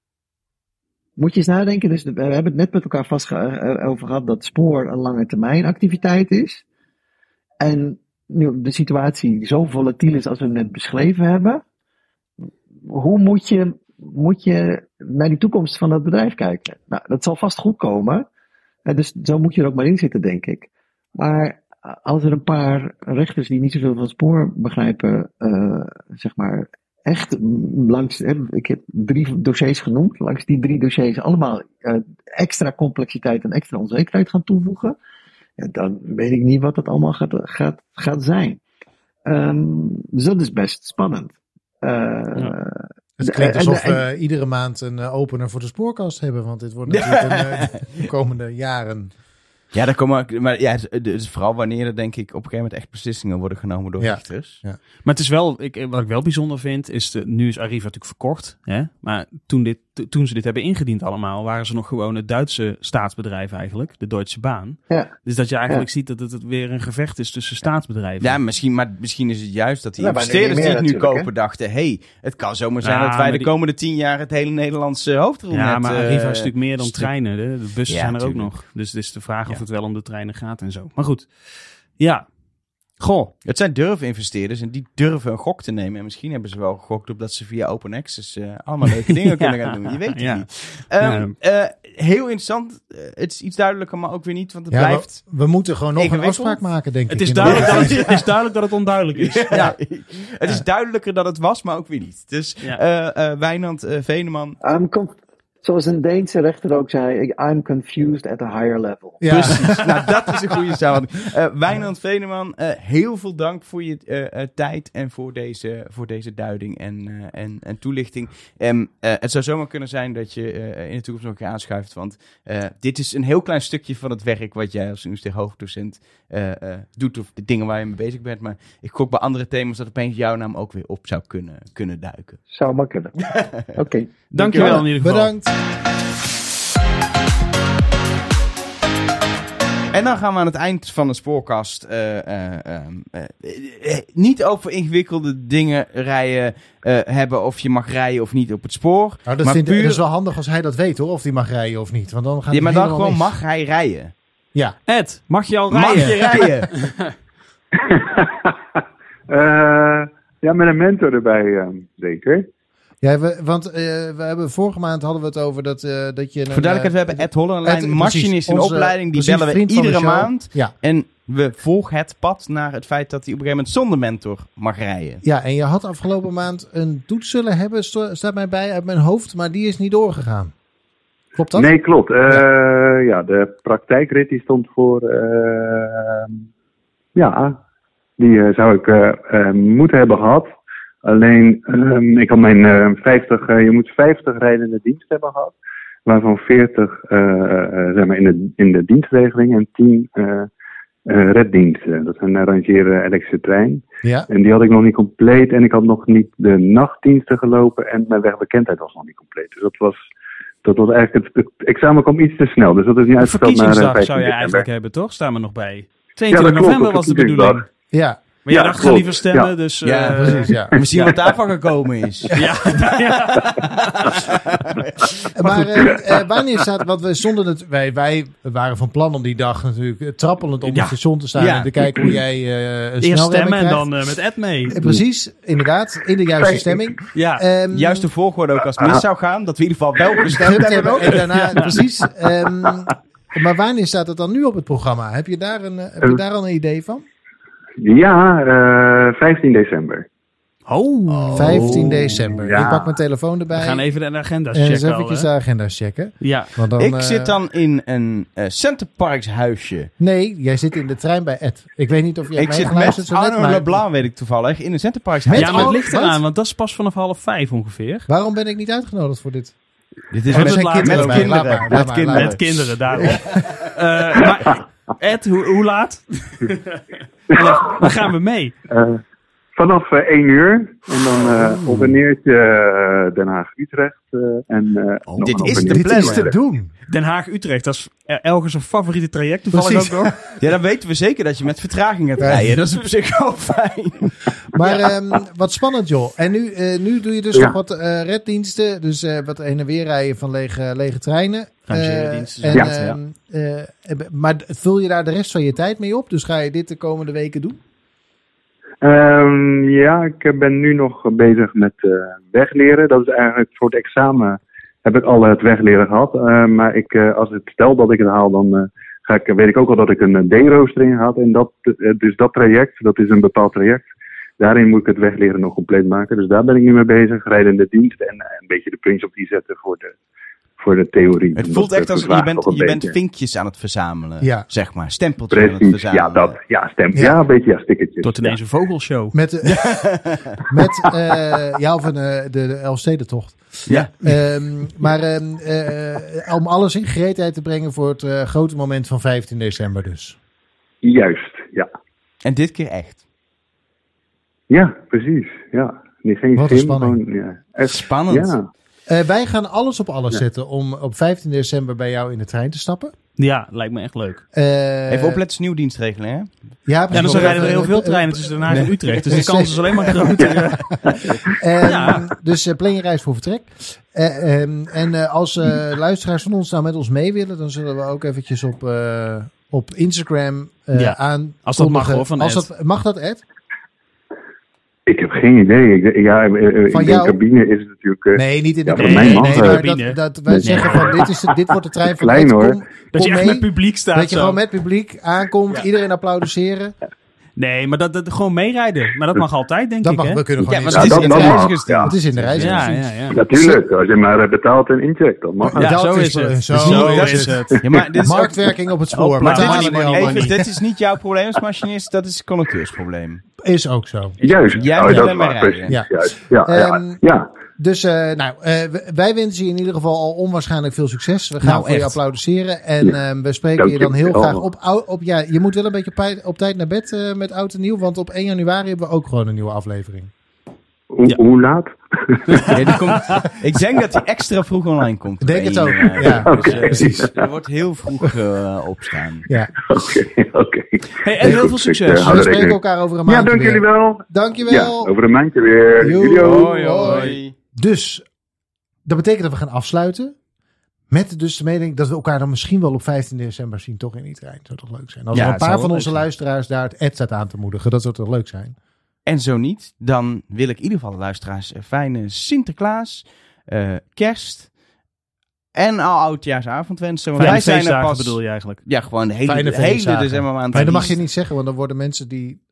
Moet je eens nadenken, dus we hebben het net met elkaar vast over gehad dat spoor een lange termijn activiteit is. En nu de situatie zo volatiel is als we net beschreven hebben, hoe moet je, moet je naar die toekomst van dat bedrijf kijken? Nou, dat zal vast goed komen dus zo moet je er ook maar in zitten, denk ik. Maar als er een paar rechters die niet zoveel van spoor begrijpen, uh, zeg maar, echt langs, ik heb drie dossiers genoemd, langs die drie dossiers allemaal uh, extra complexiteit en extra onzekerheid gaan toevoegen, dan weet ik niet wat dat allemaal gaat, gaat, zijn. Um, dus dat is best spannend. Uh. Het klinkt alsof we iedere maand een uh, opener voor de spoorkast hebben, want dit wordt natuurlijk een, de komende jaren ja, daar komen, maar ja, het is vooral wanneer er denk ik op een gegeven moment echt beslissingen worden genomen door ja. rechters. Ja. Maar het is wel, ik, wat ik wel bijzonder vind, is de, nu is Arriva natuurlijk verkocht. Hè? Maar toen, dit, toen ze dit hebben ingediend allemaal, waren ze nog gewoon het Duitse staatsbedrijf eigenlijk, de Deutsche Baan. Ja. Dus dat je eigenlijk ziet dat het weer een gevecht is tussen staatsbedrijven. Ja, misschien, maar misschien is het juist dat die ja, investeerders die het nu kopen dachten, hey, het kan zomaar zijn dat wij de komende tien jaar het hele Nederlandse hoofdrol Ja, maar Arriva is eh, natuurlijk meer dan treinen. De, de bussen zijn er ook nog. Dus het is de vraag of het wel om de treinen gaat en zo. Maar goed, ja. Goh, Het zijn durven investeerders en die durven een gok te nemen. En misschien hebben ze wel gegokt op dat ze via open access eh, allemaal leuke dingen kunnen gaan doen. Je weet het Ja. niet. Ehm, eh, heel interessant. Eh, het is iets duidelijker, maar ook weer niet, want het Ja, blijft... we, we moeten gewoon nog een afspraak maken, denk het ik. is, duidelijk dat het, het is duidelijk dat het onduidelijk is. Ja, het is duidelijker dat het was, maar ook weer niet. Dus Ja. eh eh Wijnand eh, Veneman, I'm conf- zoals een Deense rechter ook zei, I'm confused at a higher level. Ja. Precies. nou, dat is een goede samenvatting. Eh Wijnand Veneman, eh, heel veel dank voor je eh, tijd en voor deze, voor deze duiding en, eh, en, en toelichting. Em, eh, het zou zomaar kunnen zijn dat je eh, in de toekomst nog een keer aanschuift, want eh, dit is een heel klein stukje van het werk wat jij als universitair hoofddocent eh, eh, doet, of de dingen waar je mee bezig bent. Maar ik gok bij andere thema's dat opeens jouw naam ook weer op zou kunnen, kunnen duiken. Zou maar kunnen. Oké. Dankjewel in ieder geval. Bedankt. En dan gaan we aan het eind van de spoorkast eh, eh, ehm, eh, eh, niet over ingewikkelde dingen rijden eh, hebben of je mag rijden of niet op het spoor. Nou, dat, maar vind, puur, dat is wel handig als hij dat weet hoor, of hij mag rijden of niet. Want dan gaat ja, maar dan gewoon mis. mag hij rijden. Ja, Ed, mag je al Mag rijden? je rijden? Eh, ja, met een mentor erbij, eh, zeker. ja we, want eh, we hebben vorige maand hadden we het over dat, eh, dat je... een, Voor duidelijkheid, we hebben Ed Hollenlijn, Ed, machinist in opleiding. Die bellen we iedere maand. Ja, En we volgen het pad naar het feit dat hij op een gegeven moment zonder mentor mag rijden. ja, en je had afgelopen maand een toets zullen hebben, staat mij bij uit mijn hoofd, maar die is niet doorgegaan. Klopt dat? Nee, klopt. Eh, ja. de praktijkrit die stond voor... eh, ja, die eh, zou ik moeten hebben gehad. Alleen, ehm, ik had mijn eh, 50... eh, je moet 50 rijdende dienst hebben gehad. Waarvan 40 eh, eh, zeg maar in, de, in de dienstregeling en 10 eh eh, reddiensten. Dat zijn een rangeren elektrische trein. Ja. En die had ik nog niet compleet. En ik had nog niet de nachtdiensten gelopen. En mijn wegbekendheid was nog niet compleet. Dus dat was, dat was eigenlijk het, het examen kwam iets te snel. Dus dat is niet Een uitgesteld naar eh, verkiezingsdag 15 zou je december. eigenlijk hebben, toch? Staan we nog bij. Ja, 22 dat klopt, november was de bedoeling. Ja, Maar jij Ja, dacht, ga liever stemmen, Ja. dus... Ja, eh, precies, ja. We zien wat daarvan gekomen is. Ja, Maar eh, eh, wanneer staat, want we zonden het, wij, wij waren van plan om die dag natuurlijk trappelend op Ja. het station te staan Ja. en te kijken hoe jij eh een Eerst stemmen en krijgt. dan eh, met Ed mee. Precies, inderdaad, in de juiste stemming. Ja, Ehm, Juist de volgorde ook als het mis zou gaan, dat we in ieder geval wel gestemd hebben. hebben ook. en daarna, precies. Ehm, maar wanneer staat het dan nu op het programma? Heb je daar, een, heb je daar al een idee van? Ja, eh 15 december. Oh, 15 december. ja. Ik pak mijn telefoon erbij. we gaan even de agenda's en eens checken al, hè? de agenda's checken. Ja, Want dan, Ik eh, zit dan in een eh Centerparks huisje. Nee, jij zit in de trein bij Ed. Ik weet niet of jij ik zit met zo net, Arno maar... Leblanc, weet ik toevallig, in een Centerparks Met huisje. ja maar het ligt eraan, want dat is pas vanaf half vijf ongeveer. Waarom ben ik niet uitgenodigd voor dit? Dit is Oh, met, kinderen bij. kinderen. Laat maar, laat Met kinderen. Met kinderen, daarom. Eh, maar Ed, hoe, hoe laat? Dan, dan gaan we mee. Eh, vanaf eh 1 uur. En dan eh op een neertje eh, Den Haag-Utrecht. eh, en, eh, nog dit een is een de neertje Dit is planning. te doen. Den Haag-Utrecht, dat is Elgers een favoriete traject. Toevallig Precies. ook nog. Ja, dan weten we zeker dat je met vertraging gaat Ja. rijden. Dat is op zich wel fijn. Maar ehm, wat spannend, joh. En nu, eh, nu doe je dus Ja. nog wat eh, reddiensten. Dus eh, wat heen en weer rijden van lege, lege treinen. Eh, ja. en, Ja. ehm, eh, maar vul je daar de rest van je tijd mee op? Dus ga je dit de komende weken doen? Ehm, ja, ik ben nu nog bezig met eh, wegleren. Dat is eigenlijk voor het examen heb ik al het wegleren gehad. Eh, maar ik, eh, als het stel dat ik het haal, dan eh, ga ik, weet ik ook al dat ik een D-roostering had. En dat, dus dat traject, dat is een bepaald traject. Daarin moet ik het wegleren nog compleet maken. Dus daar ben ik nu mee bezig. Rijdende dienst en een beetje de prins op die zetten voor de, voor de theorie. Het voelt echt als je bent, een je bent vinkjes aan het verzamelen. Ja. Zeg maar, stempeltjes aan het Precies, verzamelen. ja, dat. Ja, stem. Ja. Ja, een beetje, ja, stickertjes. Tot ineens een vogelshow. Met, eh, met eh, jou van eh, de, de Elfstedentocht. Ja. Ehm, maar ehm, eh, om alles in gereedheid te brengen voor het grote moment van 15 december dus. Juist, ja. En dit keer echt. Ja, precies. Ja. Nee, geen Wat een spanning. gewoon, ja. Echt, Spannend. ja. Eh, wij gaan alles op alles Ja. zetten om op 15 december bij jou in de trein te stappen. Ja, lijkt me echt leuk. Eh, Even opletten, nieuw dienstregeling, hè? Ja, Ja, dan rijden er heel veel treinen tussen Den Haag en. Utrecht. Dus de kans is alleen maar groter. Ja. Ehm, Ja. Dus uh, plan je reis voor vertrek. Eh, ehm, en eh, als eh, luisteraars van ons nou met ons mee willen, dan zullen we ook eventjes op, eh, op Instagram eh Ja, aan. als dat mag, hoor, van als Ed. dat, mag dat, Ed? Ik heb geen idee. Ik, ja, eh, eh, Van in de jou? cabine is het natuurlijk... eh, Nee, niet in de Ja, cabine. nee, Cabine. dat, dat wij Nee. zeggen van dit, is de, dit wordt de trein van Klein, hoor. Kom, Dat je echt mee. met publiek staat. Dat je zo. gewoon met publiek aankomt, Ja. iedereen applaudisseren. Nee, maar dat, dat, gewoon meerijden. Maar dat mag altijd, denk Dat ik. mag, hè? we kunnen Ja, gewoon maar in- dat Ja, is dat- in dat de mag, reizigersdienst. ja. Het is in de Ja, reizigersdienst. ja, ja. Natuurlijk, als je maar betaalt en incheckt, dan mag Ja, het. Ja, zo dat is wel- het. Zo, Zo is het. het. Ja, maar dit is ook- Marktwerking op het spoor. Hopla. Maar dit, dat is, niet even, allemaal dit is niet jouw probleem als machinist, dat is het conducteursprobleem. Is ook zo. Juist. Jij oh, moet dat alleen is maar waar, rijden. precies. Ja. Juist. Ja, Ehm, ja, ja. Dus eh, nou, eh, wij wensen je in ieder geval al onwaarschijnlijk veel succes. We gaan Nou, voor je applaudisseren. En Ja. eh, we spreken je dan heel graag op, op. Ja, je moet wel een beetje op, tijd- naar bed eh, met oud en nieuw. Want op 1 januari hebben we ook gewoon een nieuwe aflevering. Hoe, Ja. hoe laat? Ja, die komt, ik denk dat hij extra vroeg online komt. Ik denk het ook, ja. dus, eh, precies. Er wordt heel vroeg eh, opstaan. Ja. Oké, oké. Hey, en heel veel succes. ik, We spreken elkaar over een Ja, maand dank weer. jullie wel. Ja, Dankjewel. over een maandje weer. Hoi. Dus, dat betekent dat we gaan afsluiten. Met dus de mening dat we elkaar dan misschien wel op 15 december zien, toch in die trein. Zou toch leuk zijn? Als Ja, er een paar van onze zijn. luisteraars daar het Ed staat aan te moedigen, dat zou toch leuk zijn? En zo niet, dan wil ik in ieder geval de luisteraars een fijne Sinterklaas, eh, kerst en al oudjaarsavond wensen. Want wij zijn er pas... bedoel je eigenlijk. Ja, gewoon de hele, Fijne de hele decembermaand. Maar dat mag je niet zeggen, want dan worden mensen die...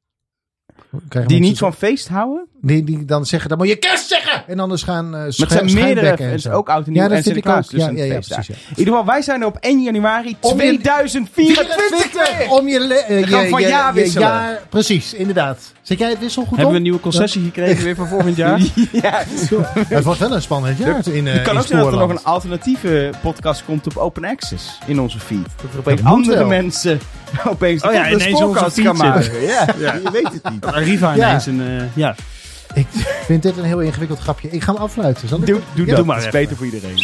krijgen Die mensen niet van feest houden? Die, die dan zeggen, dan moet je kerst zeggen! En anders gaan uh, Maar het zijn meerdere, het is ook oud en nieuw Ja, dat en vind ik ook. Sinterklaas. Dus Ja, een ja, ja, feestdag. precies. Ja. In ieder geval, wij zijn er op 1 januari Om je- 2024 weer. Om je, le- eh, je, van je- jaar je wisselen. jaar- precies, inderdaad. Zet jij het wissel goed Hebben we op? een nieuwe concessie gekregen weer voor volgend jaar? ja, Het wordt wel een spannend jaar in, uh, Het kan in ook zijn dat er nog Spoorland. een alternatieve podcast komt op Open Access in onze feed. Dat er opeens Dat moet andere wel. mensen opeens Oh ja, de ineens onze podcast feed gaan maken. Ja, je weet het niet. Arriva Ja. ineens een... eh, ja. Ik vind dit een heel ingewikkeld grapje. Ik ga hem afsluiten. Zal ik Doe, doe Ja. dat, maar het is beter voor iedereen.